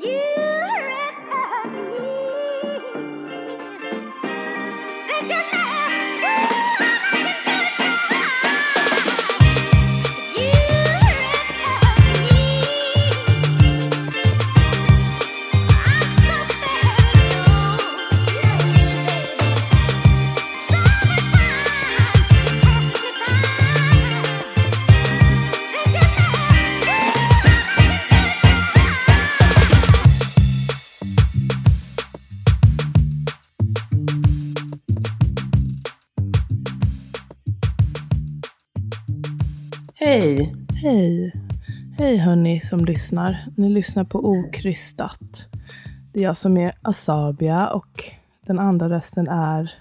Hej! Hej hörni som lyssnar. Ni lyssnar på Okrystat. Det är jag som är Asabia och den andra rösten är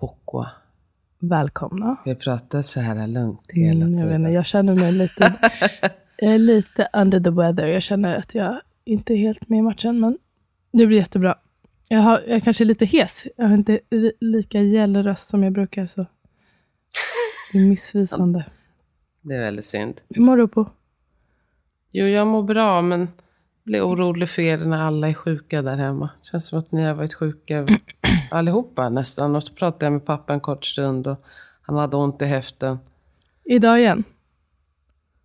Pocqua. välkomna. Jag pratar så här lugnt hela Mm, jag, vet tiden. inte, jag känner mig lite, jag är lite under the weather. Jag känner att jag inte är helt med i matchen, men det blir jättebra. Jag, har, jag kanske är lite hes. Jag har inte li- lika gäll röst som jag brukar, så det är missvisande. Det är väldigt synd. Hur mår du på? Jo, jag mår bra, men blir orolig för er när alla är sjuka där hemma. Känns som att ni har varit sjuka allihopa nästan. Och så pratade jag med pappa en kort stund och han hade ont i höften. Idag igen?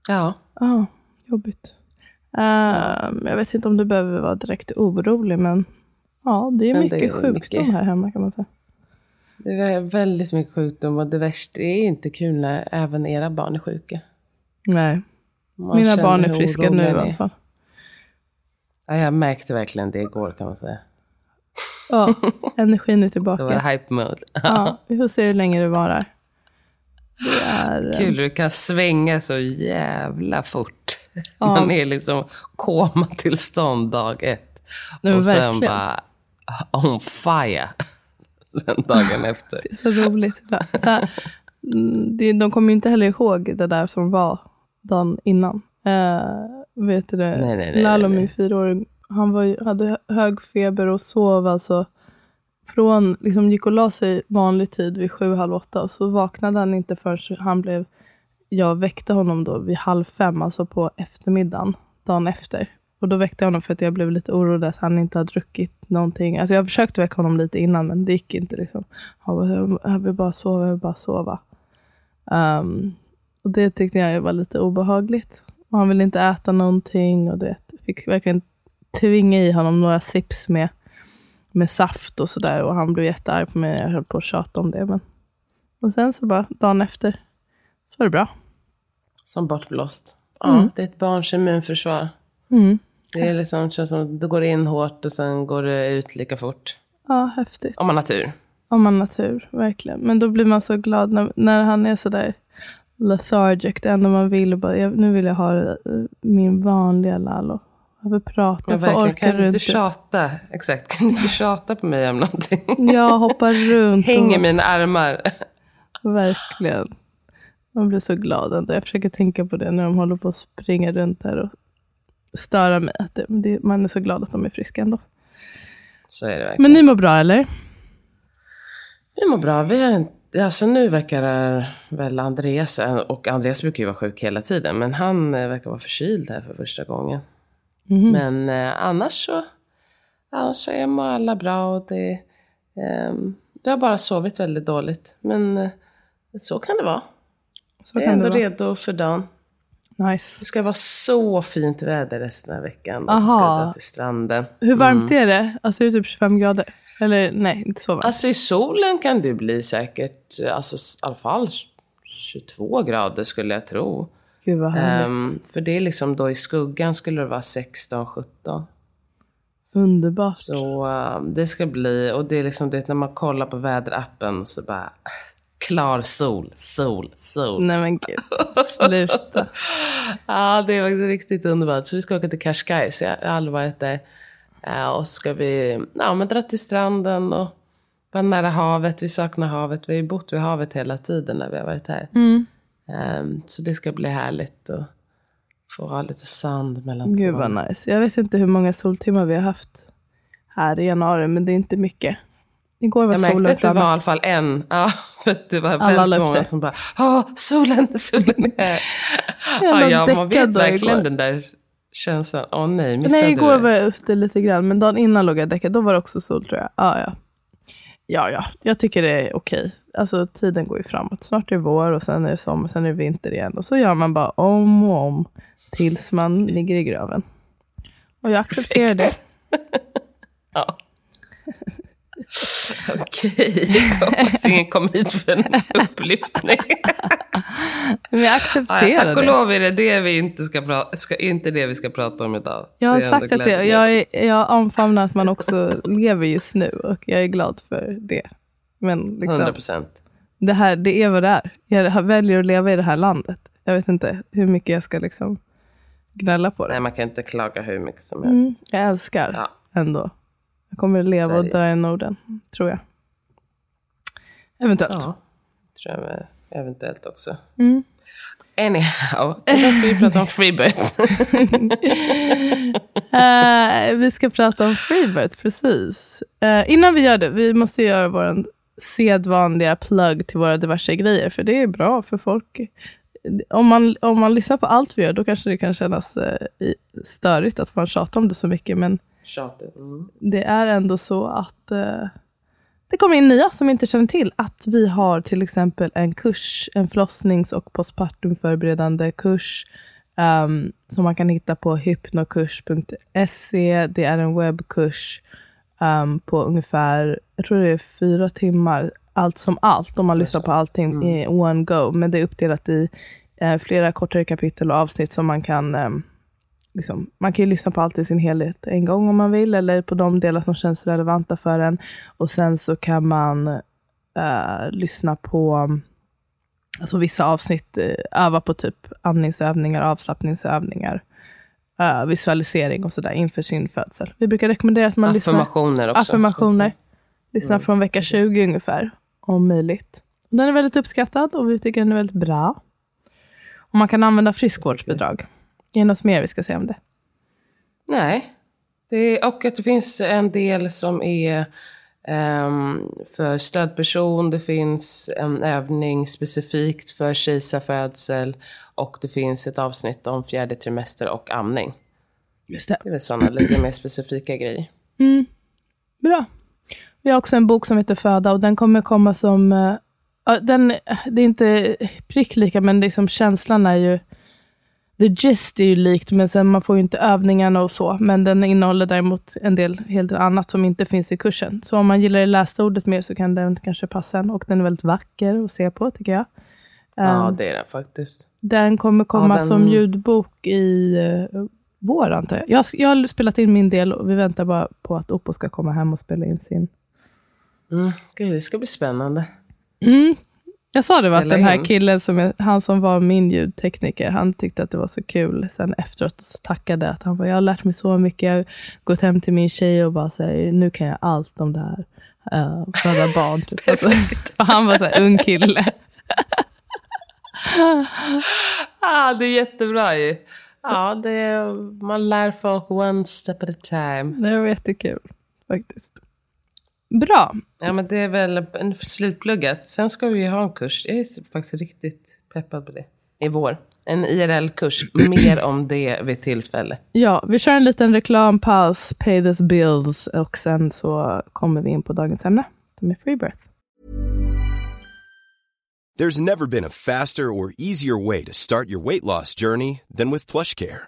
Ja, Ja, jobbigt. Ehm, jag vet inte om du behöver vara direkt orolig, men ja, det är Men mycket det är sjukdom mycket. här hemma kan man säga. det är väldigt mycket sjukdom och det värsta är inte kul när även era barn är sjuka. Nej, Man mina barn är friska nu i alla fall. Ja, jag märkte verkligen det igår kan man säga. Ja, energin är Då var det tillbaka. hype mode. Ja, vi får se hur länge det varar. Det är... eh, Kul, du kan svänga så jävla fort. Ja. Man är liksom komatillstånd dag ett. Nej, och sen verkligen. bara on fire. Sen dagen efter. Det är så roligt. Så här, mm, de kommer ju inte heller ihåg det där som var dagen innan. Uh, vet du det? Nej, nej, nej, Lalo, min fyraåring, han var hade hög feber och sov alltså från, liksom gick och la sig vanlig tid vid sju, halv åtta och så vaknade han inte förrän han blev, jag väckte honom då vid halv fem, alltså på eftermiddagen, dagen efter. Och då väckte jag honom för att jag blev lite orolig att han inte hade druckit någonting. Alltså jag försökte väcka honom lite innan men det gick inte liksom. Han bara, jag vill bara sova, jag vill bara sova. Ehm, och det tyckte jag var lite obehagligt. Och han ville inte äta någonting och du vet, fick verkligen tvinga i honom några sips med, med saft och sådär. Och han blev jättearg på mig. Jag höll på att tjata om det. Men... Och sen så bara dagen efter så var det bra. Som bortblåst. Ja, Mm. det är ett barns immunförsvar. Mm. Det är liksom, känns som att det går in hårt och sen går det ut lika fort. Ja, häftigt. Om man har tur. Om man har tur, verkligen. Men då blir man så glad när, när han är sådär lethargic. Det enda man vill bara, jag, nu vill jag ha eh, min vanliga Lalo. Jag vill prata, Men jag får verkligen, orka kan du inte tjata? Exakt, kan du inte tjata på mig om någonting? Jag hoppar runt. Häng i och, mina armar. Verkligen. Man blir så glad ändå. Jag försöker tänka på det när de håller på att springa runt här och störa mig. Att det, det, man är så glad att de är friska ändå. Så är det verkligen. Men ni mår bra eller? Vi mår bra. Vi har inte, alltså nu verkar väl Andreas, och Andreas brukar ju vara sjuk hela tiden, men han eh, verkar vara förkyld här för första gången. Mhm. Men eh, annars så, annars så är alla bra och det, ehm, vi har bara sovit väldigt dåligt. Men eh, så kan det vara. så jag är ändå vara. redo för dagen. Nice. Det ska vara så fint väder resten av veckan. Och vi ska Aha. dra till stranden. Hur varmt är det? Alltså är det typ 25 grader? Eller nej, inte så varmt. Alltså i solen kan det bli säkert, alltså i alla fall 22 grader skulle jag tro. Gud vad härligt. Ehm, för det är liksom då i skuggan skulle det vara 16, 17. Underbart. Så ehm, det ska bli, och det är liksom det när man kollar på väderappen så bara klar sol, sol, sol. Nej men gud. Sluta. ja, det var riktigt underbart. Så vi ska åka till Cascais, jag har aldrig varit där. Eh, och så ska vi ja, men dra till stranden och vara nära havet. Vi saknar havet. Vi har ju bott vid havet hela tiden när vi har varit här. Mm. Ehm, så det ska bli härligt att få ha lite sand mellan Gud vad nice. Jag vet inte hur många soltimmar vi har haft här i januari, men det är inte mycket. Igår var Jag märkte att det var i alla fall en. Ja, för det var Alla la väldigt många som bara Ja, solen, solen är här. Ja, ja, man vet verkligen den där känslan. Åh nej, missade Nej, igår du? var jag ute lite grann, men dagen innan låg jag däckad. Då var det också sol tror jag. Ja, ja. Ja, ja. Jag tycker det är okej. Alltså tiden går ju framåt. Snart är det vår och sen är det sommar, sen är det vinter igen. Och så gör man bara om och om tills man ligger i graven. Och jag accepterar det. Ja. Okej, hoppas ingen kom hit för en upplyftning. Men jag Ja, accepterar tack och det. lov är det det vi inte ska, pra- ska, inte det vi ska prata om idag. Jag har sagt att det, jag, är, jag omfamnar att man också lever just nu och jag är glad för det. Men liksom, 100 procent. det, här, det är vad det är. Jag väljer att leva i det här landet. Jag vet inte hur mycket jag ska liksom gnälla på det. Nej, man kan inte klaga hur mycket som helst. Mm, jag älskar Ja. ändå. Jag kommer att leva och Sverige. dö i Norden, tror jag. Eventuellt. Ja, tror jag med, eventuellt också. Mm. Anyhow, idag ska vi prata om freebirth. Eh, vi ska prata om Freebirth, precis. Eh, innan vi gör det, vi måste göra vår sedvanliga plugg till våra diverse grejer, för det är bra för folk. Om man, om man lyssnar på allt vi gör, då kanske det kan kännas i- störigt att man tjatar om det så mycket, men Tjatigt. Mm. det är ändå så att eh, det kommer in nya som inte känner till att vi har till exempel en kurs, en förlossnings och postpartumförberedande kurs ehm, som man kan hitta på hypnokurs.se. Det är en webbkurs ehm, på ungefär, jag tror det är fyra timmar, allt som allt, om man lyssnar på allting i one go. Men det är uppdelat i eh, flera kortare kapitel och avsnitt som man kan ehm, liksom, man kan ju lyssna på allt i sin helhet en gång om man vill, eller på de delar som känns relevanta för en. Och sen så kan man eh, lyssna på alltså vissa avsnitt, uh, öva på typ andningsövningar, avslappningsövningar, eh, visualisering och sådär inför sin födsel. Vi brukar rekommendera att man lyssnar Affirmationer också. affirmationer. Mm, från vecka 20 ungefär, om möjligt. Den är väldigt uppskattad och vi tycker den är väldigt bra. Och man kan använda friskvårdsbidrag. Är det något mer vi ska säga om det? Nej. Det är, och att det finns en del som är ehm, för stödperson. Det finns en övning specifikt för kejsarfödsel. Och det finns ett avsnitt om fjärde trimester och amning. Just det. Det är väl sådana lite mer specifika grejer. Mm. Bra. Vi har också en bok som heter Föda och den kommer komma som... eh, ja, den, det är inte prick lika, men liksom känslan är ju... The gist är ju likt, men sen man får ju inte övningarna och så. Men den innehåller däremot en del helt annat som inte finns i kursen. Så om man gillar det lästa ordet mer så kan den kanske passa en. Och den är väldigt vacker att se på, tycker jag. Ja, Um, det är det faktiskt. Den kommer komma den- som ljudbok i uh, vår, antar jag. jag. Jag har spelat in min del och vi väntar bara på att Oppo ska komma hem och spela in sin. Mm. Gud, det ska bli spännande. Mm. Jag sa det, va, att den här in. killen, som han som var min ljudtekniker, han tyckte att det var så kul. Sen efteråt så tackade att han bara, jag har lärt mig så mycket. Jag har gått hem till min tjej och bara säger, nu kan jag allt om det här. Uh, föda barn. Typ. Alltså, och han var så här ung kille. Ah, det är jättebra ju. Ja, det är, man lär folk one step at a time. Det var jättekul faktiskt. Bra. Ja, men det är väl en slutpluggat. Sen ska vi ju ha en kurs. Jag är faktiskt riktigt peppad på det. I vår. En IRL-kurs. Mer om det vid tillfälle. Ja, vi kör en liten reklampaus, pay the bills och sen så kommer vi in på dagens ämne som är Freebirth. There's never been a faster or easier way to start your weight loss journey than with PlushCare.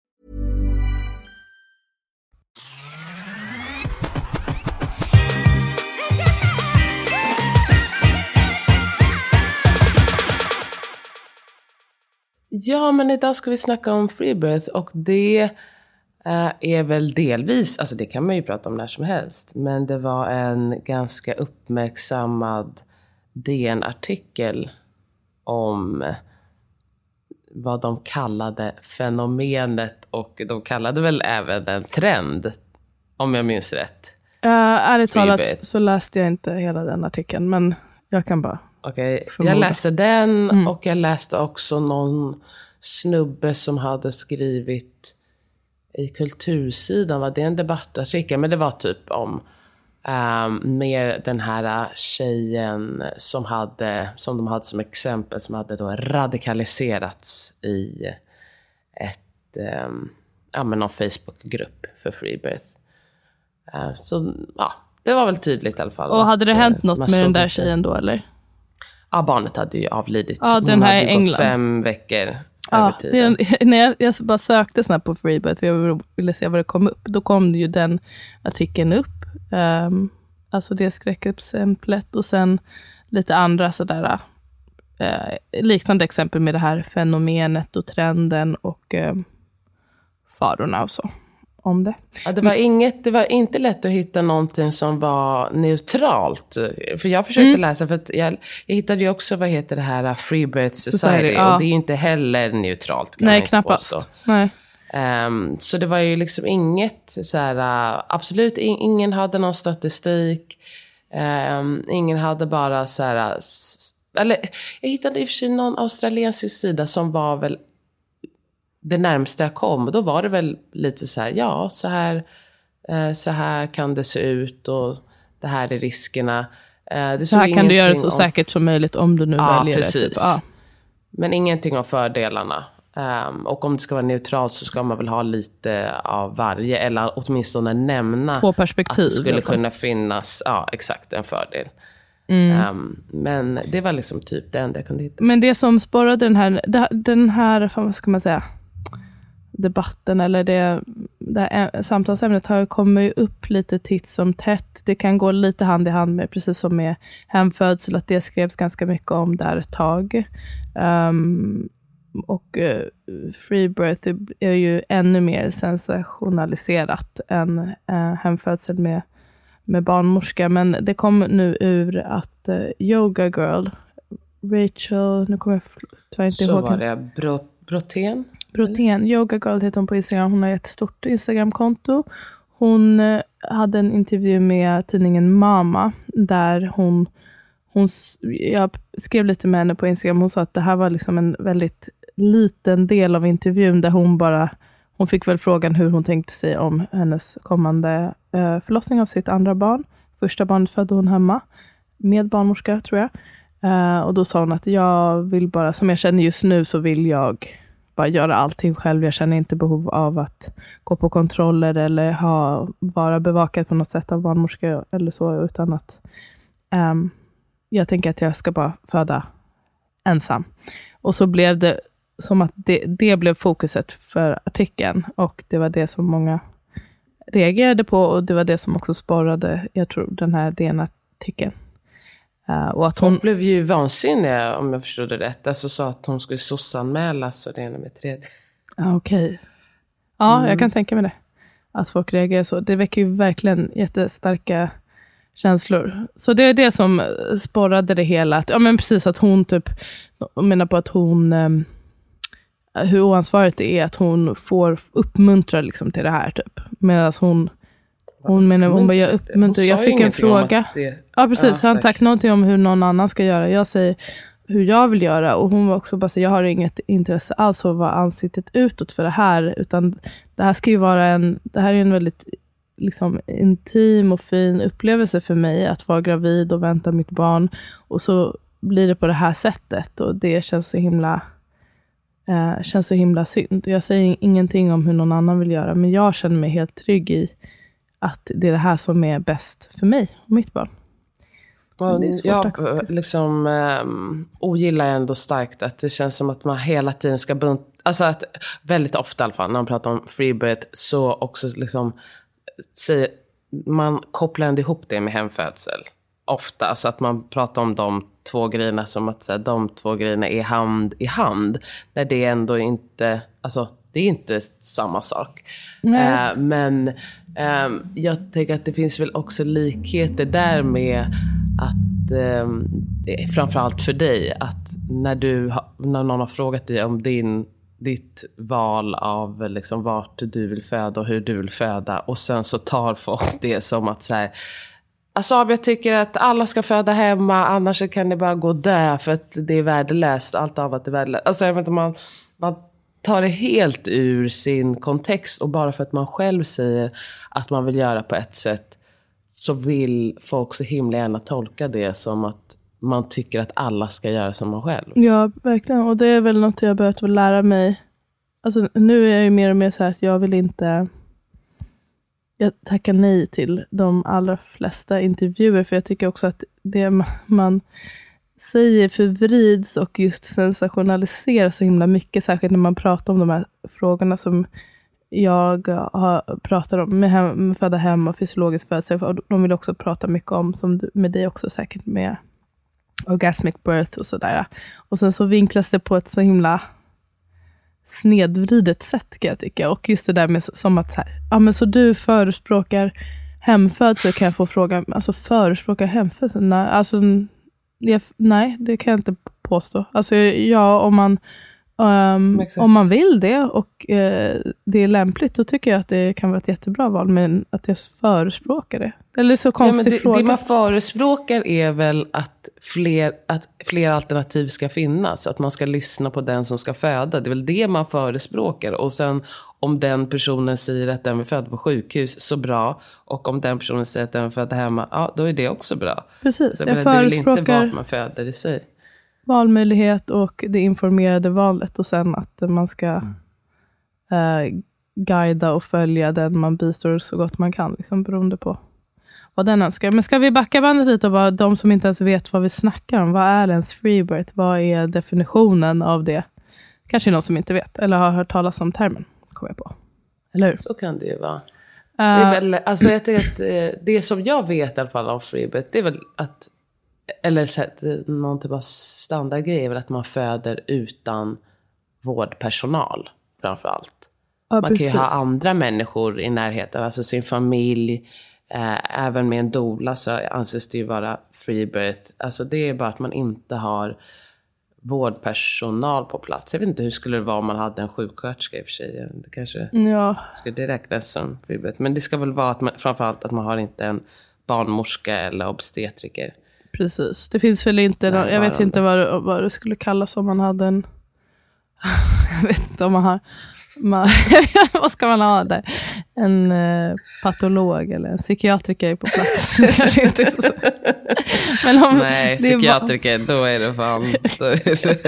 Ja, men idag ska vi snacka om freebirth. Och det eh, är väl delvis, alltså det kan man ju prata om när som helst. Men det var en ganska uppmärksammad DN-artikel om vad de kallade fenomenet och de kallade väl även en trend, om jag minns rätt. Uh, ärligt talat så läste jag inte hela den artikeln, men jag kan bara. Okej, Förmoda. jag läste den Mm. och jag läste också någon snubbe som hade skrivit i Kultursidan, var det en debattartikel? Men det var typ om um, mer den här tjejen som, hade, som de hade som exempel, som hade då radikaliserats i ett, um, ja men någon Facebookgrupp för Freebirth. Uh, så ja, det var väl tydligt i alla fall. Och hade det hänt eh, något med den där tjejen då eller? Ja, barnet hade ju avlidit. Ja, Hon den här hade ju gått England. fem veckor Ja, över det är tiden. en, när jag, jag bara sökte snabbt på Freebirth, för jag ville se vad det kom upp. Då kom ju den artikeln upp. Um, alltså det skräckexemplet och sen lite andra sådär eh, liknande exempel med det här fenomenet och trenden och eh, farorna och så. Om det. Ja, det, var inget, det var inte lätt att hitta någonting som var neutralt. För jag försökte Mm. läsa, för jag, jag hittade ju också, vad heter det här, Freebirth Society. Society, ja. Och det är ju inte heller neutralt. Kan Nej, knappast. Nej. Ehm, så det var ju liksom inget så här, uh, absolut in, ingen hade någon statistik. Ehm, ingen hade bara så här, uh, eller jag hittade i och för sig någon australiensisk sida som var väl det närmsta jag kom. Och då var det väl lite så här, ja så här, eh, så här kan det se ut och det här är riskerna. Eh, det Så här kan du göra ingenting så om säkert som möjligt om du nu Ja, väljer det. precis. Typ. Ja. Men ingenting om fördelarna. Ehm, och om det ska vara neutralt så ska man väl ha lite av varje. Eller åtminstone nämna Två att perspektiv. det i skulle kunna finnas, ja exakt, en fördel. Mm. Ehm, men det var liksom typ det enda jag kunde hitta. Men det som sporrade den här, det- den här, vad ska man säga, debatten eller det, det här samtalsämnet har kommer ju upp lite titt som tätt. Det kan gå lite hand i hand med, precis som med hemfödsel, att det skrevs ganska mycket om där ett tag. Ehm, och uh, free birth är- ju ännu mer sensationaliserat än uh, hemfödsel med, med barnmorska. Men det kom nu ur att uh, Yoga Girl, Rachel, nu kommer jag tyvärr inte Så ihåg var henne. det Bro- Brotén. Brotén, Yoga Girl heter hon på Instagram. Hon har ett stort Instagramkonto. Hon eh, hade en intervju med tidningen Mama där hon, hon, jag skrev lite med henne på Instagram. Hon sa att det här var liksom en väldigt liten del av intervjun där hon bara, hon fick väl frågan hur hon tänkte sig om hennes kommande eh, förlossning av sitt andra barn. Första barnet födde hon hemma med barnmorska tror jag. Eh, och då sa hon att jag vill bara, som jag känner just nu så vill jag bara göra allting själv. Jag känner inte behov av att gå på kontroller eller ha, vara bevakad på något sätt av barnmorska eller så, utan att um, jag tänker att jag ska bara föda ensam. Och så blev det som att det, det blev fokuset för artikeln och det var det som många reagerade på och det var det som också sporrade, jag tror, den här DN-artikeln. Eh, och att hon, Hon blev ju vansinniga om jag förstod det rätt. Alltså sa att hon skulle sossanmälas och det ena med tredje. Ja, okej. Ja, Mm. jag kan tänka mig det. Att folk reagerar så. Det väcker ju verkligen jättestarka känslor. Så det är det som eh, sporrade det hela. Att, ja, men precis att hon typ, menar på att hon, ehm, hur oansvarigt det är att hon får uppmuntra liksom till det här typ. Medan hon, hon menar, hon bara, jag uppmuntrar, jag fick en fråga. Det, Ja, precis. Ja, han tack någonting om hur någon annan ska göra. Jag säger hur jag vill göra. Och hon var också bara så jag har inget intresse alls av att vara ansiktet utåt för det här. Utan det här ska ju vara en, det här är en väldigt liksom, intim och fin upplevelse för mig. Att vara gravid och vänta mitt barn. Och så blir det på det här sättet. Och det känns så himla eh, känns så himla synd. Jag säger ingenting om hur någon annan vill göra. Men jag känner mig helt trygg i att det är det här som är bäst för mig och mitt barn. Och jag eh, liksom, um, ogillar ändå starkt att det känns som att man hela tiden ska bunt... Alltså att väldigt ofta i alla fall när man pratar om freebirth så också liksom säger, man kopplar ändå ihop det med hemfödsel. Ofta, alltså att man pratar om de två grejerna som att så här, de två grejerna är hand i hand. När det ändå inte, alltså det är inte samma sak. Eh, men ehm, jag tänker att det finns väl också likheter där med att, um, framförallt för dig, att när, du, ha- när någon har frågat dig om din ditt val av liksom vart du vill föda och hur du vill föda. Och sen så tar folk det som att så här, Alltså jag tycker att alla ska föda hemma, annars kan det bara gå och dö för att det är värdelöst. Allt annat är värdelöst. Alltså jag vet inte, man, man tar det helt ur sin kontext och bara för att man själv säger att man vill göra på ett sätt så vill folk så himla gärna tolka det som att man tycker att alla ska göra som man själv. Ja, verkligen. Och det är väl något jag behövt lära mig. Alltså, nu är jag ju mer och mer så här att jag vill inte jag tackar nej till de allra flesta intervjuer, för jag tycker också att det man säger förvrids och just sensationaliseras så himla mycket, särskilt när man pratar om de här frågorna som jag har, pratar om med, hem, med föda hem och fysiologisk födsel. De vill också prata mycket om, som du, med dig också säkert, med orgasmic birth och sådär. Och sen så vinklas det på ett så himla snedvridet sätt kan jag tycka. Och just det där med som att så här, ja men så du förespråkar hemfödsel kan jag få fråga, alltså förespråkar hemfödsel? Nej, alltså, jag, nej, det kan jag inte påstå. Alltså ja, om man Um, om man vill det och uh, det är lämpligt, då tycker jag att det kan vara ett jättebra val. Men att jag förespråkar det. Eller så konstig ja, det, fråga. Det man förespråkar är väl att fler, att fler alternativ ska finnas. Att man ska lyssna på den som ska föda. Det är väl det man förespråkar. Och sen om den personen säger att den vill föda på sjukhus, så bra. Och om den personen säger att den vill föda hemma, ja då är det också bra. Precis, så jag, jag menar, Det är väl inte vart man föder i sig valmöjlighet och det informerade valet och sen att man ska mm. eh, guida och följa den man bistår så gott man kan, liksom, beroende på vad den önskar. Men ska vi backa bandet lite och vara de som inte ens vet vad vi snackar om. Vad är ens freebirth? Vad är definitionen av det? Kanske någon som inte vet, eller har hört talas om termen, kommer jag på. Eller hur? Så kan det ju vara. Det, är väl, alltså jag tycker att eh, det som jag vet i alla fall om freebirth, det är väl att eller så här, någon typ av standardgrej är väl att man föder utan vårdpersonal framför allt. Ja, man precis. kan ju ha andra människor i närheten, alltså sin familj. Eh, även med en dola så anses det ju vara free birth. Alltså det är bara att man inte har vårdpersonal på plats. Jag vet inte hur skulle det vara om man hade en sjuksköterska i och för sig. Det kanske ja. skulle det räknas som birth. Men det ska väl vara att man, framförallt att man har inte en barnmorska eller obstetriker. Precis. Det finns väl inte, Nej, jag vet inte vad, vad det skulle kallas om man hade en, jag vet inte om man har, man, vad ska man ha där? En eh, patolog eller en psykiatriker på plats. kanske inte så. Men om Nej, psykiatriker, bara... då är det fan, då är det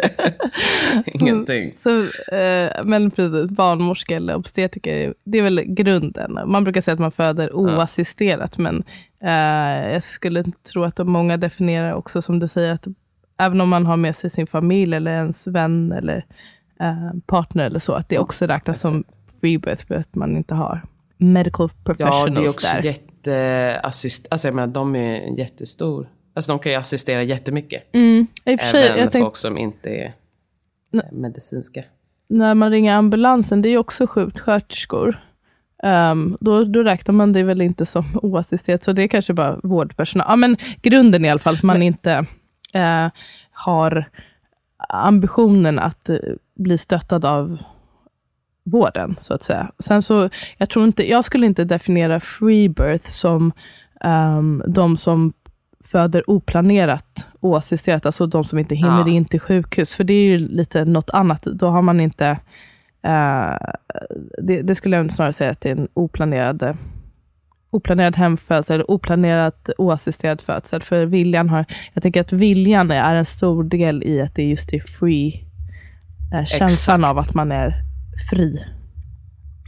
ingenting. Så, eh, men precis, barnmorska eller obstetriker, det är väl grunden. Man brukar säga att man föder oassisterat, ja. men eh, jag skulle tro att många definierar också, som du säger, att även om man har med sig sin familj eller ens vän eller partner eller så, att det också räknas som freebirth för att man inte har medical professionals där. Ja, det är också där. jätteassist, alltså jag menar de är jättestor. Alltså de kan ju assistera jättemycket. Mm. I och för sig, Även folk som inte är medicinska. När man ringer ambulansen, det är ju också sjuksköterskor. Um, då, då räknar man det väl inte som oassisterat, så det är kanske bara vårdpersonal. Ja, men grunden i alla fall, att man men, inte uh, har ambitionen att uh, bli stöttad av vården, så att säga. Sen så, jag tror inte, jag skulle inte definiera freebirth som um, de som föder oplanerat oassisterat, alltså de som inte hinner ja. in till sjukhus, för det är ju lite något annat. Då har man inte, uh, det, det, skulle jag snarare säga till en oplanerad oplanerad hemfödsel eller oplanerat oassisterad födsel. För viljan har, jag tänker att viljan är en stor del i att det just är free, eh, känslan Exakt. av att man är fri.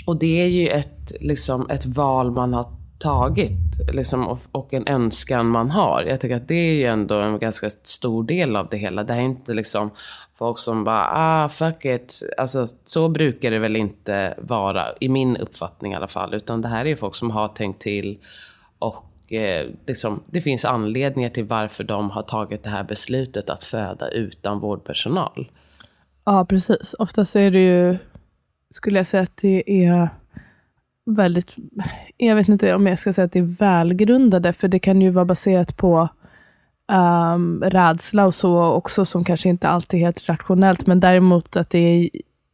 Och det är ju ett, liksom, ett val man har tagit liksom, och, och, en önskan man har. Jag tycker att det är ju ändå en ganska stor del av det hela. Det är inte liksom folk som bara, ah fuck it. Alltså så brukar det väl inte vara, i min uppfattning i alla fall. Utan det här är folk som har tänkt till och eh, liksom, det finns anledningar till varför de har tagit det här beslutet att föda utan vårdpersonal. Ja, precis. Oftast är det ju, skulle jag säga att det är väldigt, jag vet inte om jag ska säga att det är välgrundade, för det kan ju vara baserat på um, rädsla och så också, som kanske inte alltid är helt rationellt, men däremot att det är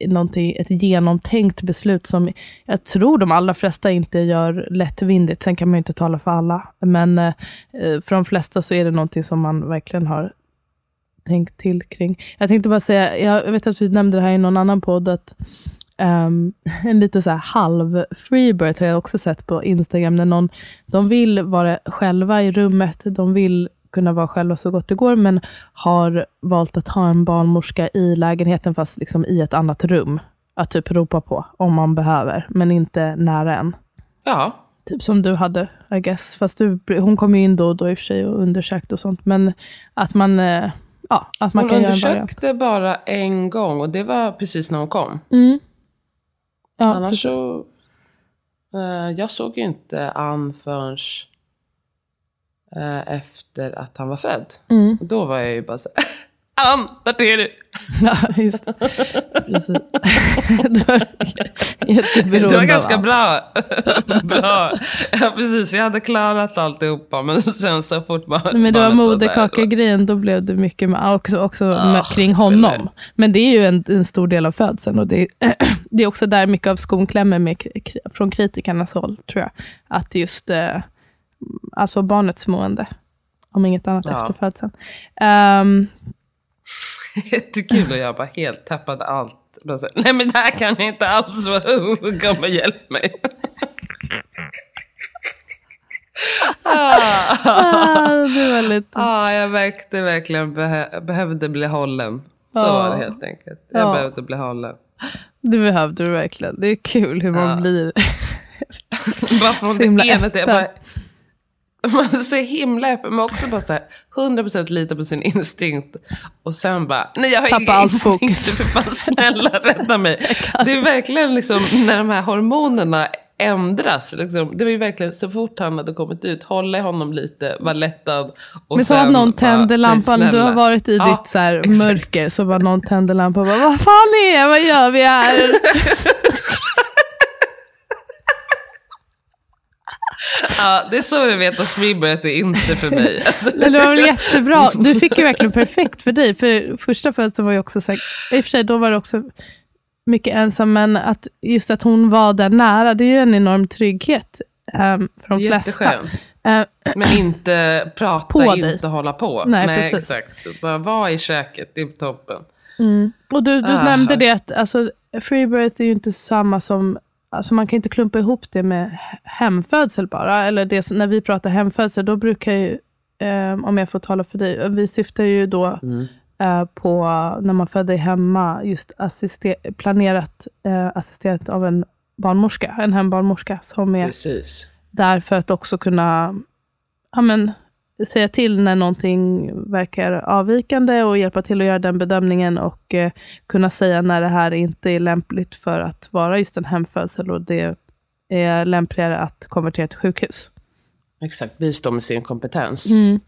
någonting, ett genomtänkt beslut som jag tror de allra flesta inte gör lättvindigt. Sen kan man ju inte tala för alla. Men eh, eh för de flesta så är det någonting som man verkligen har tänkt till kring. Jag tänkte bara säga, jag vet att vi nämnde det här i någon annan podd, att um, en lite så här halv freebirth har jag också sett på Instagram, när någon, de vill vara själva i rummet, de vill kunna vara själva så gott det går, men har valt att ha en barnmorska i lägenheten, fast liksom i ett annat rum. Att typ ropa på om man behöver, men inte nära en. Ja. Typ som du hade, I guess. Fast du, hon kom ju in då och då i och för sig och undersökte och sånt. Men att man, eh, ja, att man hon kan undersökte bara en gång och det var precis när hon kom. Mm. Ja, Annars precis. så... eh, jag såg ju inte Ann förrän eh, efter att han var född. Mm. Och då var jag ju bara så här, Ann, vart är du? Ja, just det. Precis. det var Det var ganska bra. bra. Ja, precis. Jag hade klarat alltihopa. Men sen så fort man, Men det var moderkakegrejen, då blev det mycket med, också, också med, Ah, kring honom. eller- Men det är ju en, en stor del av födseln och det, det är också där mycket av skon klämmer med, från kritikernas håll, tror jag. Att just eh, alltså barnets mående, om inget annat Ja. efter födseln. Ehm, Jättekul och jag bara helt tappade allt. Nej men det här kan jag inte alls vara. Kom och hjälp mig. ah, ah, det var lite... ah, jag märkte verkligen behö- behövde bli hållen. Så Ja. var det helt enkelt. Jag Ja. behövde bli hållen. Det behövde du verkligen. Det är kul hur man blir. Bara från det ena till Man är så himla öppen, men också bara så här 100% lita på sin instinkt. Och sen bara, nej jag har Tappa inga instinkter, för fan snälla rädda mig. Det är verkligen liksom när de här hormonerna ändras. Liksom, det var ju verkligen så fort han hade kommit ut, hålla i honom lite, vara lättad. Och Men så att någon nej, lampan, du har varit i Ja, ditt så här mörker, så var någon tänder lampan och bara, vad fan är vad gör vi här? Ja, det är så vi vet att freebirth är inte för mig. Alltså, Men det var väl jättebra, du fick ju verkligen perfekt för dig, för första födseln var ju också så här, i och för sig då var det också mycket ensam, men att just att hon var där nära, det är ju en enorm trygghet um, för de flesta. Eh, Men inte prata, På inte dig. hålla på. Nej, Nej, precis. exakt. Bara vara i köket, det är toppen. Mm. Och du, du Ah. nämnde det att alltså, freebirth är ju inte samma som, alltså man kan inte klumpa ihop det med hemfödsel bara. Eller det, när vi pratar hemfödsel, då brukar ju, eh, om jag får tala för dig, vi syftar ju då eh, på när man föder hemma, just assister, planerat eh, assisterat av en barnmorska, en hembarnmorska som är Precis. där för att också kunna ja, men, säga till när någonting verkar avvikande och hjälpa till att göra den bedömningen och eh, kunna säga när det här inte är lämpligt för att vara just en hemfödsel och det är lämpligare att konvertera till sjukhus. Exakt, bistå med sin kompetens. Mm.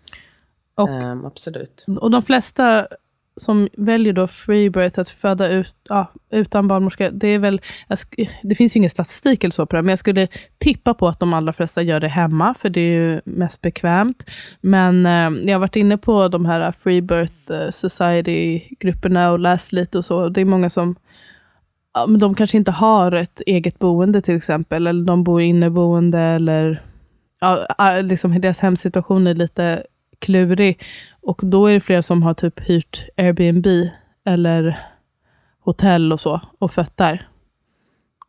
Och, Ehm, absolut. och de flesta som väljer då freebirth att föda ut, ja, utan barnmorska, det är väl, jag sk- det finns ju ingen statistik eller så på det, men jag skulle tippa på att de allra flesta gör det hemma, för det är ju mest bekvämt. Men eh, jag har varit inne på de här freebirth eh, society-grupperna och läst lite och så, det är många som ja, men de kanske inte har ett eget boende till exempel, eller de bor inneboende, eller ja, eh, liksom deras hemsituation är lite klurig. Och då är det flera som har typ hyrt Airbnb eller hotell och så och fött där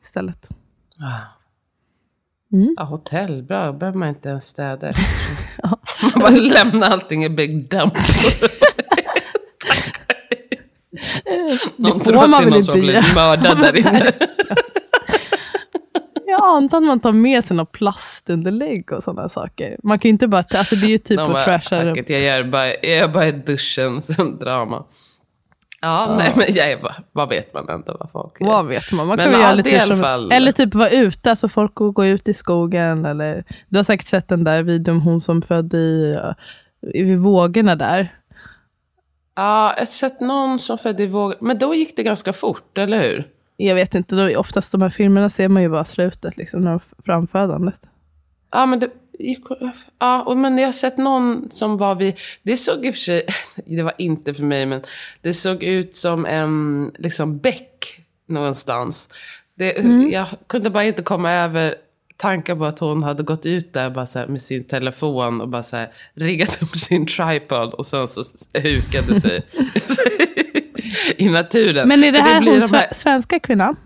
istället. Ah. Mm. Ja, hotell, bra. Då behöver man inte ens städa. man bara lämnar allting i big dump. Någon Det tror att det är någon som blivit mördad där inne. Jag antar att man tar med sig något plastunderlägg och sådana saker. Man kan ju inte bara, alltså det är ju typ De att trasha rum. "Hacket, jag gör bara, jag gör bara i duschen, sen drama. Ja, nej men jag är bara, vad vet man inte vad folk gör. Vad vet man? Man Men kan ja, göra lite som- fall- Eller typ vara ute, alltså folk går gå ut i skogen. Eller, du har säkert sett den där videon, hon som födde i, uh, i vågorna där. Ja, jag har sett någon som födde i våg. Men då gick det ganska fort, eller hur? Jag vet inte, då, oftast de här filmerna ser man ju bara slutet, liksom, när framfödandet. Ja, men det. Ja, och, men jag har sett någon som var vid... Det såg i och för sig... Det var inte för mig, men det såg ut som en liksom bäck. någonstans. Det, mm. Jag kunde bara inte komma över tanken på att hon hade gått ut där bara så med sin telefon och bara så riggat upp sin tripod och sen så hukade sig i naturen. Men är det här det hon de här... svenska kvinnan?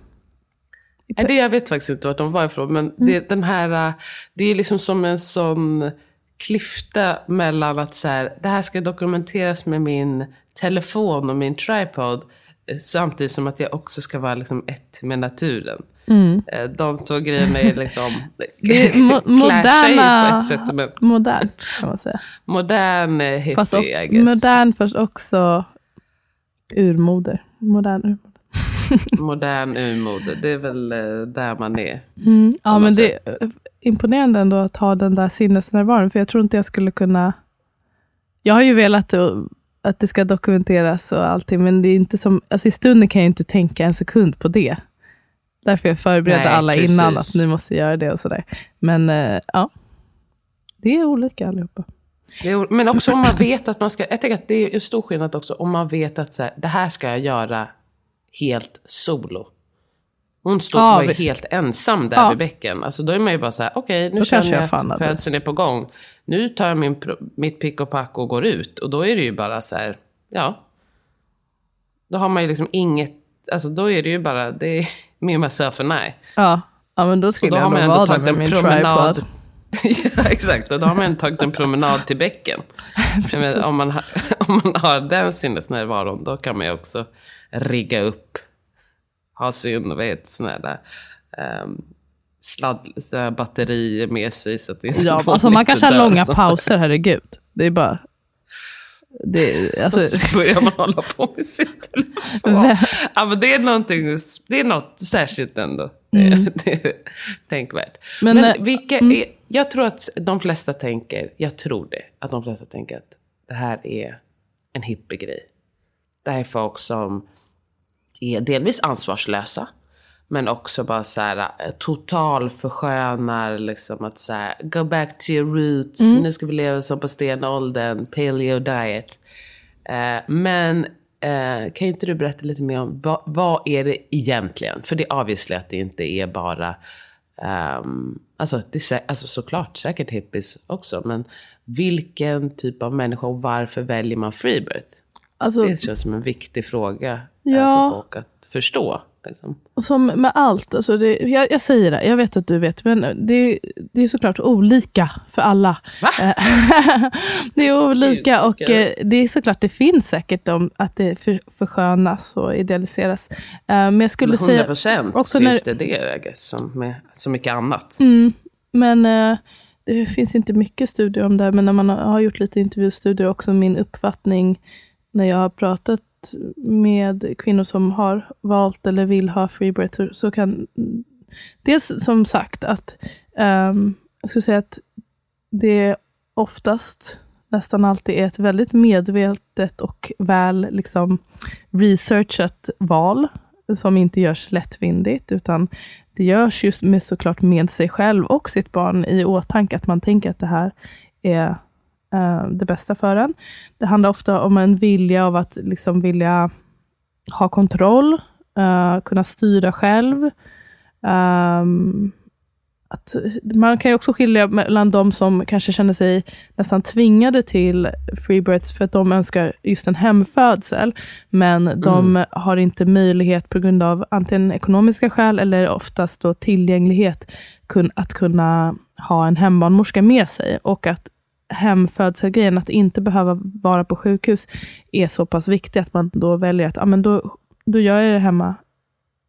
Nej, det jag vet faktiskt inte vart de var ifrån. Men mm. det, den här, det är liksom som en sån klyfta mellan att så här, det här ska dokumenteras med min telefon och min tripod. Eh, samtidigt som att jag också ska vara liksom ett med naturen. Mm. Eh, de två grejerna är liksom mo moderna, på ett sätt. Men modern kan man säga. Modern eh, hippie, fast och. Modern fast också urmoder. Modern urmoder. modern urmoder, det är väl där man är. Mm. Ja men det är imponerande ändå att ha den där sinnesnärvaron. För jag tror inte jag skulle kunna. Jag har ju velat att det ska dokumenteras och allting. Men det är inte som, alltså i stunden kan jag inte tänka en sekund på det. Därför jag förberedde Nej, alla precis. innan att nu måste göra det och sådär. Men uh, ja, det är olika allihopa. Men också om man vet att man ska, jag tänker att det är en stor skillnad också om man vet att så här, det här ska jag göra helt solo. Hon stod, ja, var ju helt ensam där ja. vid bäcken. Alltså då är man ju bara så här, okej okay, nu då känner jag, jag att födseln är på gång. Nu tar jag min, mitt pick och pack och går ut. Och då är det ju bara så här, ja. Då har man ju liksom inget, alltså då är det ju bara, det är me, myself and I. Ja, ja men då skulle då jag nog vara där med min promenad. tripod. Ja, exakt. Och då har man tagit en promenad till bäcken. om, man har, om man har den sinnesnärvaron, då kan man ju också rigga upp ha sin, vad heter sån där, um, sladd, så batteri med sig. Så att det inte ja, alltså man kanske har långa pauser, herregud. Det är bara... Det, alltså... Så börjar man hålla på med sin telefon. ja, men det är det är något särskilt ändå. Mm. Det är tänkvärt. Men, men äh, vilka mm. jag tror att de flesta tänker, jag tror det, att de flesta tänker att det här är en hippiegrej. Det här är folk som är delvis ansvarslösa. Men också bara så här eh, total förskönar liksom att så här, go back to your roots, mm. nu ska vi leva som på stenåldern, paleo diet. Uh, men uh, kan inte du berätta lite mer om vad, vad, är det egentligen? För det är obviously att det inte är bara, um, alltså, det alltså såklart säkert hippies också, men vilken typ av människa och varför väljer man freebirth? Alltså, det känns som en viktig fråga ja, för folk att förstå. Liksom. Och som med allt, alltså det, jag, jag, säger det, jag vet att du vet, men det, det är såklart olika för alla. Eh, det är olika och eh, det är såklart, det finns säkert de, att det för, förskönas och idealiseras. Eh, men jag skulle men 100% säga... 100% finns när, det det, som med så mycket annat. Mm, men det finns inte mycket studier om det, men när man har gjort lite intervjustudier också, min uppfattning när jag har pratat med kvinnor som har valt eller vill ha free breath, så kan dels som sagt att um, jag skulle säga att det oftast nästan alltid är ett väldigt medvetet och väl liksom researchat val som inte görs lättvindigt, utan det görs just med såklart med sig själv och sitt barn i åtanke, att man tänker att det här är uh, det bästa för en. Det handlar ofta om en vilja av att liksom vilja ha kontroll, uh, kunna styra själv. Um, att man kan ju också skilja mellan de som kanske känner sig nästan tvingade till free births för att de önskar just en hemfödsel, men de mm. har inte möjlighet på grund av antingen ekonomiska skäl eller oftast då tillgänglighet att kunna ha en hembarnmorska med sig och att hemfödselgrejen, att inte behöva vara på sjukhus, är så pass viktig att man då väljer att ah, men då, då gör jag det hemma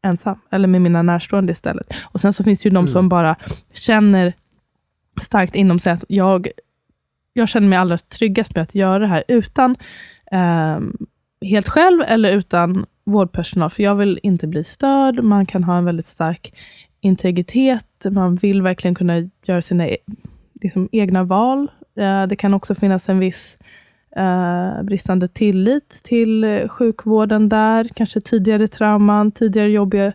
ensam, eller med mina närstående istället. Och Sen så finns det ju de mm. som bara känner starkt inom sig att jag, jag känner mig allra tryggast med att göra det här utan eh, helt själv eller utan vårdpersonal, för jag vill inte bli störd. Man kan ha en väldigt stark integritet. Man vill verkligen kunna göra sina e-, liksom, egna val det kan också finnas en viss uh, bristande tillit till sjukvården där. Kanske tidigare trauman, tidigare jobbiga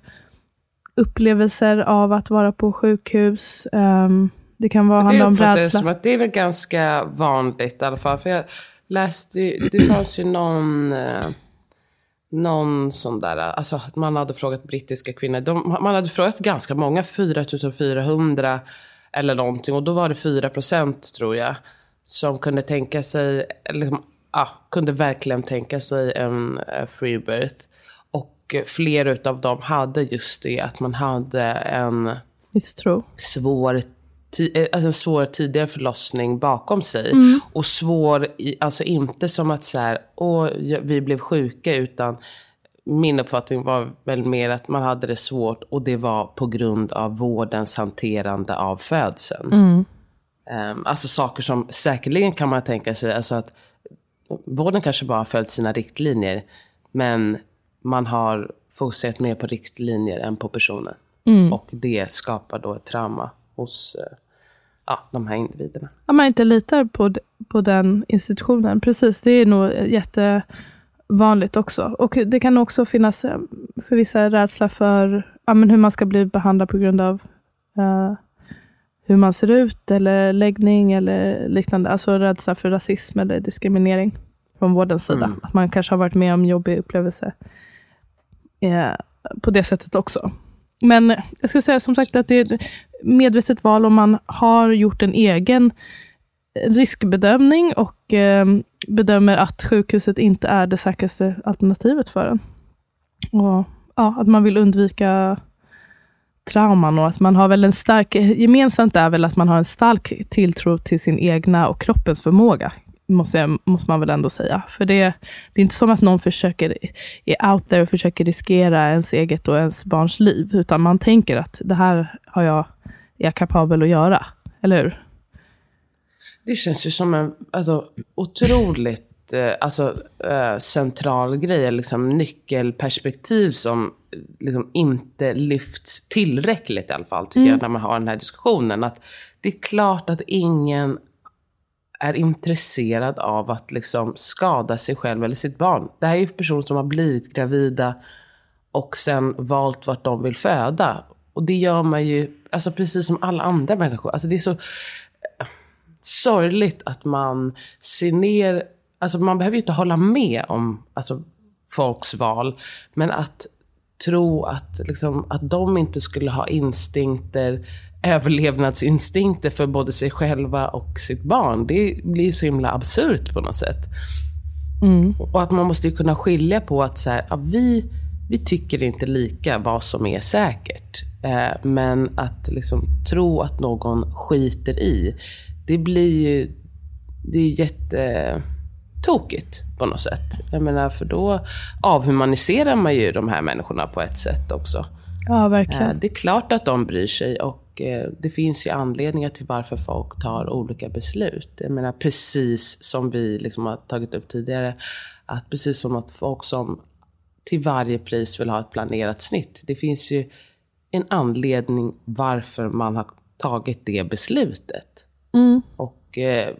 upplevelser av att vara på sjukhus. Um, det kan vara, handla om rädsla. Det som att det är väl ganska vanligt i alla fall. För jag läste, det fanns ju någon, någon sån där, alltså man hade frågat brittiska kvinnor, de, man hade frågat ganska många, 4400 eller någonting och då var det 4 procent tror jag som kunde tänka sig, eller ja, kunde verkligen tänka sig en uh, free birth. Och flera av dem hade just det att man hade en Misstro. svår alltså en svår tidigare förlossning bakom sig. Mm. Och svår, alltså inte som att så här, åh, vi blev sjuka, utan min uppfattning var väl mer att man hade det svårt och det var på grund av vårdens hanterande av födseln. Mm. Um, alltså saker som säkerligen kan man tänka sig, alltså att vården kanske bara har följt sina riktlinjer, men man har fokuserat mer på riktlinjer än på personen. Mm. Och det skapar då ett trauma hos uh, ja, de här individerna. Om man inte litar på, på den institutionen, precis, det är nog jättevanligt också. Och det kan också finnas eh, för vissa rädsla för ja, men hur man ska bli behandlad på grund av uh, hur man ser ut, eller läggning eller liknande. Alltså rädsla för rasism eller diskriminering från vårdens sida. Mm. Att man kanske har varit med om jobbig upplevelse eh, på det sättet också. Men jag skulle säga som sagt att det är medvetet val om man har gjort en egen riskbedömning och eh, bedömer att sjukhuset inte är det säkraste alternativet för en. Och ja, Att man vill undvika trauman och att man har väl en stark, gemensamt är väl att man har en stark tilltro till sin egna och kroppens förmåga. Måste, jag, måste man väl ändå säga. För det, det är inte som att någon försöker, är out there och försöker riskera ens eget och ens barns liv. Utan man tänker att det här har jag, är jag kapabel att göra. Eller hur? Det känns ju som en alltså, otroligt eh, alltså, eh, central grej, liksom nyckelperspektiv som liksom inte lyfts tillräckligt i alla fall, tycker mm. jag, när man har den här diskussionen. Att det är klart att ingen är intresserad av att liksom skada sig själv eller sitt barn. Det här är ju personer som har blivit gravida och sen valt vart de vill föda. Och det gör man ju, alltså precis som alla andra människor. Alltså det är så eh, sorgligt att man ser ner, alltså man behöver ju inte hålla med om alltså, folks val. Men att tro att, liksom, att de inte skulle ha instinkter, överlevnadsinstinkter för både sig själva och sitt barn. Det blir så himla absurt på något sätt. Mm. Och att man måste kunna skilja på att så här, ja, vi, vi tycker inte lika vad som är säkert. Eh, men att liksom tro att någon skiter i, det blir ju det är jätte tokigt på något sätt. Jag menar, för då avhumaniserar man ju de här människorna på ett sätt också. Ja, verkligen. Eh, det är klart att de bryr sig och eh, det finns ju anledningar till varför folk tar olika beslut. Jag menar, precis som vi liksom har tagit upp tidigare, att precis som att folk som till varje pris vill ha ett planerat snitt. Det finns ju en anledning varför man har tagit det beslutet. Mm. Och eh,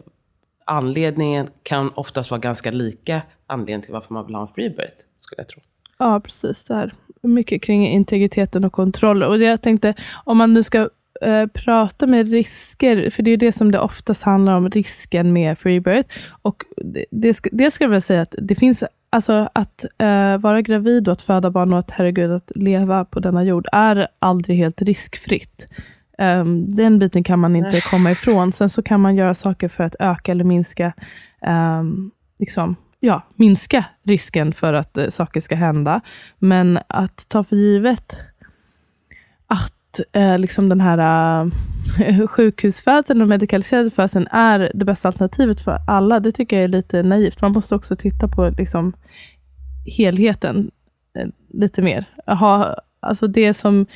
anledningen kan oftast vara ganska lika anledningen till varför man vill ha en freebirth, skulle jag tro. Ja, precis. Det här. Mycket kring integriteten och kontroll. Och jag tänkte, om man nu ska eh, prata med risker, för det är det som det oftast handlar om, risken med freebirth. Och det, det, ska, det ska jag väl säga att det finns Alltså att uh, vara gravid och att föda barn och att herregud, att leva på denna jord är aldrig helt riskfritt. Um, den biten kan man inte komma ifrån. Sen så kan man göra saker för att öka eller minska, um, liksom, ja, minska risken för att uh, saker ska hända. Men att ta för givet att uh, liksom den här uh, sjukhusfödseln och medikaliserade födseln är det bästa alternativet för alla, det tycker jag är lite naivt. Man måste också titta på liksom, helheten lite mer. Ha, alltså det som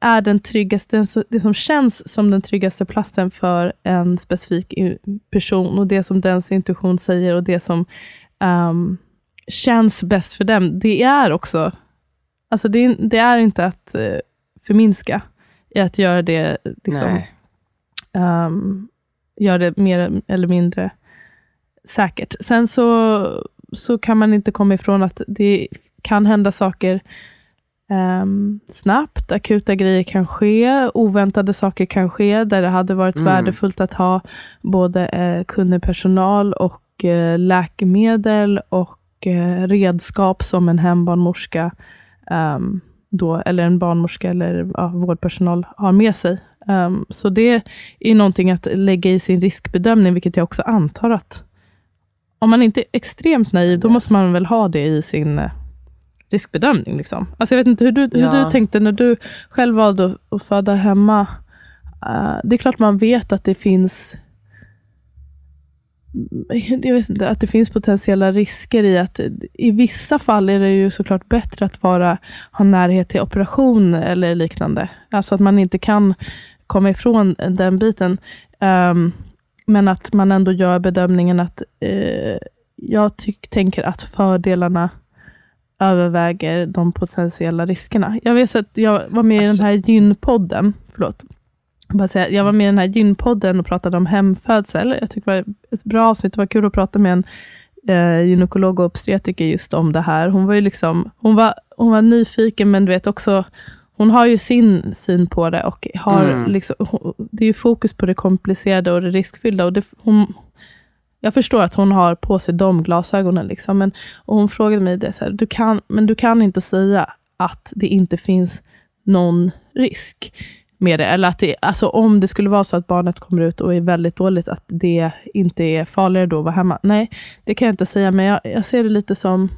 är den tryggaste, det som känns som den tryggaste platsen för en specifik person och det som dens intuition säger och det som um, känns bäst för dem, det är också, alltså det, det är inte att uh, förminska i att göra det, liksom, um, göra det mer eller mindre säkert. Sen så, så kan man inte komma ifrån att det kan hända saker Um, snabbt, akuta grejer kan ske, oväntade saker kan ske, där det hade varit mm. värdefullt att ha både uh, kunnig personal och uh, läkemedel och eh, redskap som en hembarnmorska, um, då, eller en barnmorska eller ja, vårdpersonal har med sig. Um, så det är någonting att lägga i sin riskbedömning, vilket jag också antar att om man inte är extremt naiv, då måste man väl ha det i sin eh, riskbedömning. Liksom. Alltså jag vet inte hur du, hur Ja. du tänkte när du själv valde att föda hemma. Eh, det är klart man vet att det finns jag vet inte, att det finns potentiella risker i att i vissa fall är det ju såklart bättre att vara, ha närhet till operation eller liknande. Alltså att man inte kan komma ifrån den biten. Ehm, men att man ändå gör bedömningen att eh, jag tyck, tänker att fördelarna överväger de potentiella riskerna. Jag vet att jag var med i Alltså- den här gynpodden, förlåt, jag var med i den här gynpodden och pratade om hemfödsel. Jag tyckte det var ett bra avsnitt. Det var kul att prata med en eh, gynekolog och obstetriker just om det här. Hon var ju liksom, hon var, hon var nyfiken, men du vet också, hon har ju sin syn på det och har Mm. liksom, det är ju fokus på det komplicerade och det riskfyllda. Och det, hon, jag förstår att hon har på sig de glasögonen. Liksom, men, och hon frågade mig det, så här, du kan, men du kan inte säga att det inte finns någon risk med det. Eller att det, alltså om det skulle vara så att barnet kommer ut och är väldigt dåligt, att det inte är farligare då att vara hemma. Nej, det kan jag inte säga, men jag, jag ser det lite som,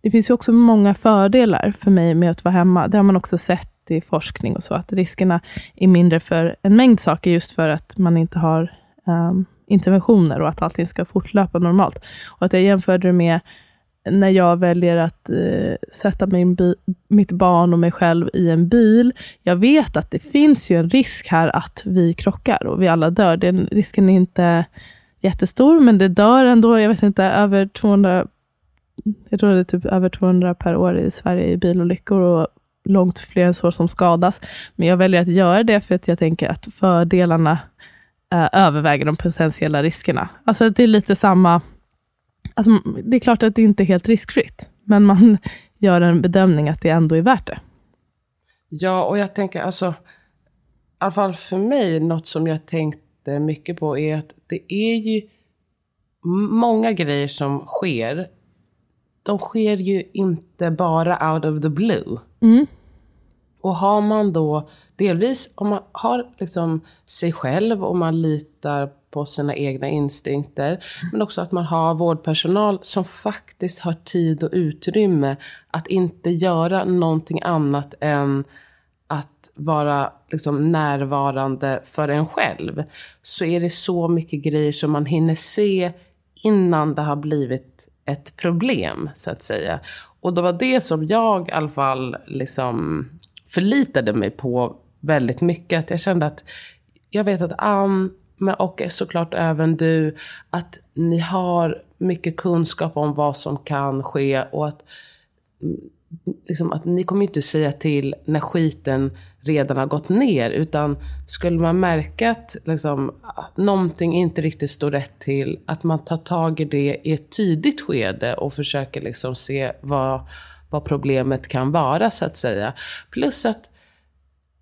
det finns ju också många fördelar för mig med att vara hemma. Det har man också sett i forskning och så, att riskerna är mindre för en mängd saker, just för att man inte har um, interventioner och att allting ska fortlöpa normalt. Och att jag jämförde det med när jag väljer att eh, sätta min bi- mitt barn och mig själv i en bil. Jag vet att det finns ju en risk här att vi krockar och vi alla dör. Den risken är inte jättestor, men det dör ändå, jag vet inte, över 200, jag tror det är typ över 200 per år i Sverige i bilolyckor och långt fler än så som skadas. Men jag väljer att göra det för att jag tänker att fördelarna eh, överväger de potentiella riskerna. Alltså det är lite samma, alltså, det är klart att det inte är helt riskfritt, men man gör en bedömning att det ändå är värt det. Ja, och jag tänker alltså, i alla fall för mig, något som jag tänkte mycket på är att det är ju många grejer som sker. De sker ju inte bara out of the blue. Mm. Och har man då delvis, om man har liksom sig själv och man litar på sina egna instinkter. Men också att man har vårdpersonal som faktiskt har tid och utrymme att inte göra någonting annat än att vara liksom närvarande för en själv. Så är det så mycket grejer som man hinner se innan det har blivit ett problem, så att säga. Och det var det som jag i alla fall liksom förlitade mig på väldigt mycket. Att jag kände att jag vet att Ann, och såklart även du, att ni har mycket kunskap om vad som kan ske och att mm, liksom att ni kommer inte säga till när skiten redan har gått ner. Utan skulle man märka att liksom, någonting inte riktigt står rätt till, att man tar tag i det i ett tidigt skede och försöker liksom se vad, vad problemet kan vara så att säga. Plus att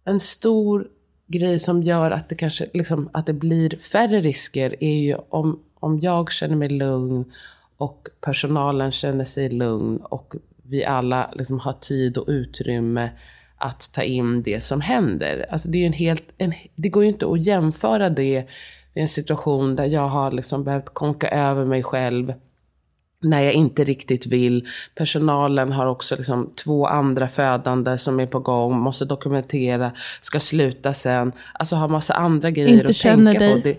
en stor grej som gör att det kanske liksom, att det blir färre risker är ju om, om jag känner mig lugn och personalen känner sig lugn och vi alla liksom har tid och utrymme att ta in det som händer. Alltså det, är en helt, en, det går ju inte att jämföra det i en situation där jag har liksom behövt konka över mig själv när jag inte riktigt vill. Personalen har också liksom två andra födande som är på gång, måste dokumentera, ska sluta sen. Alltså har massa andra grejer Inte att tänka på. dig. Det,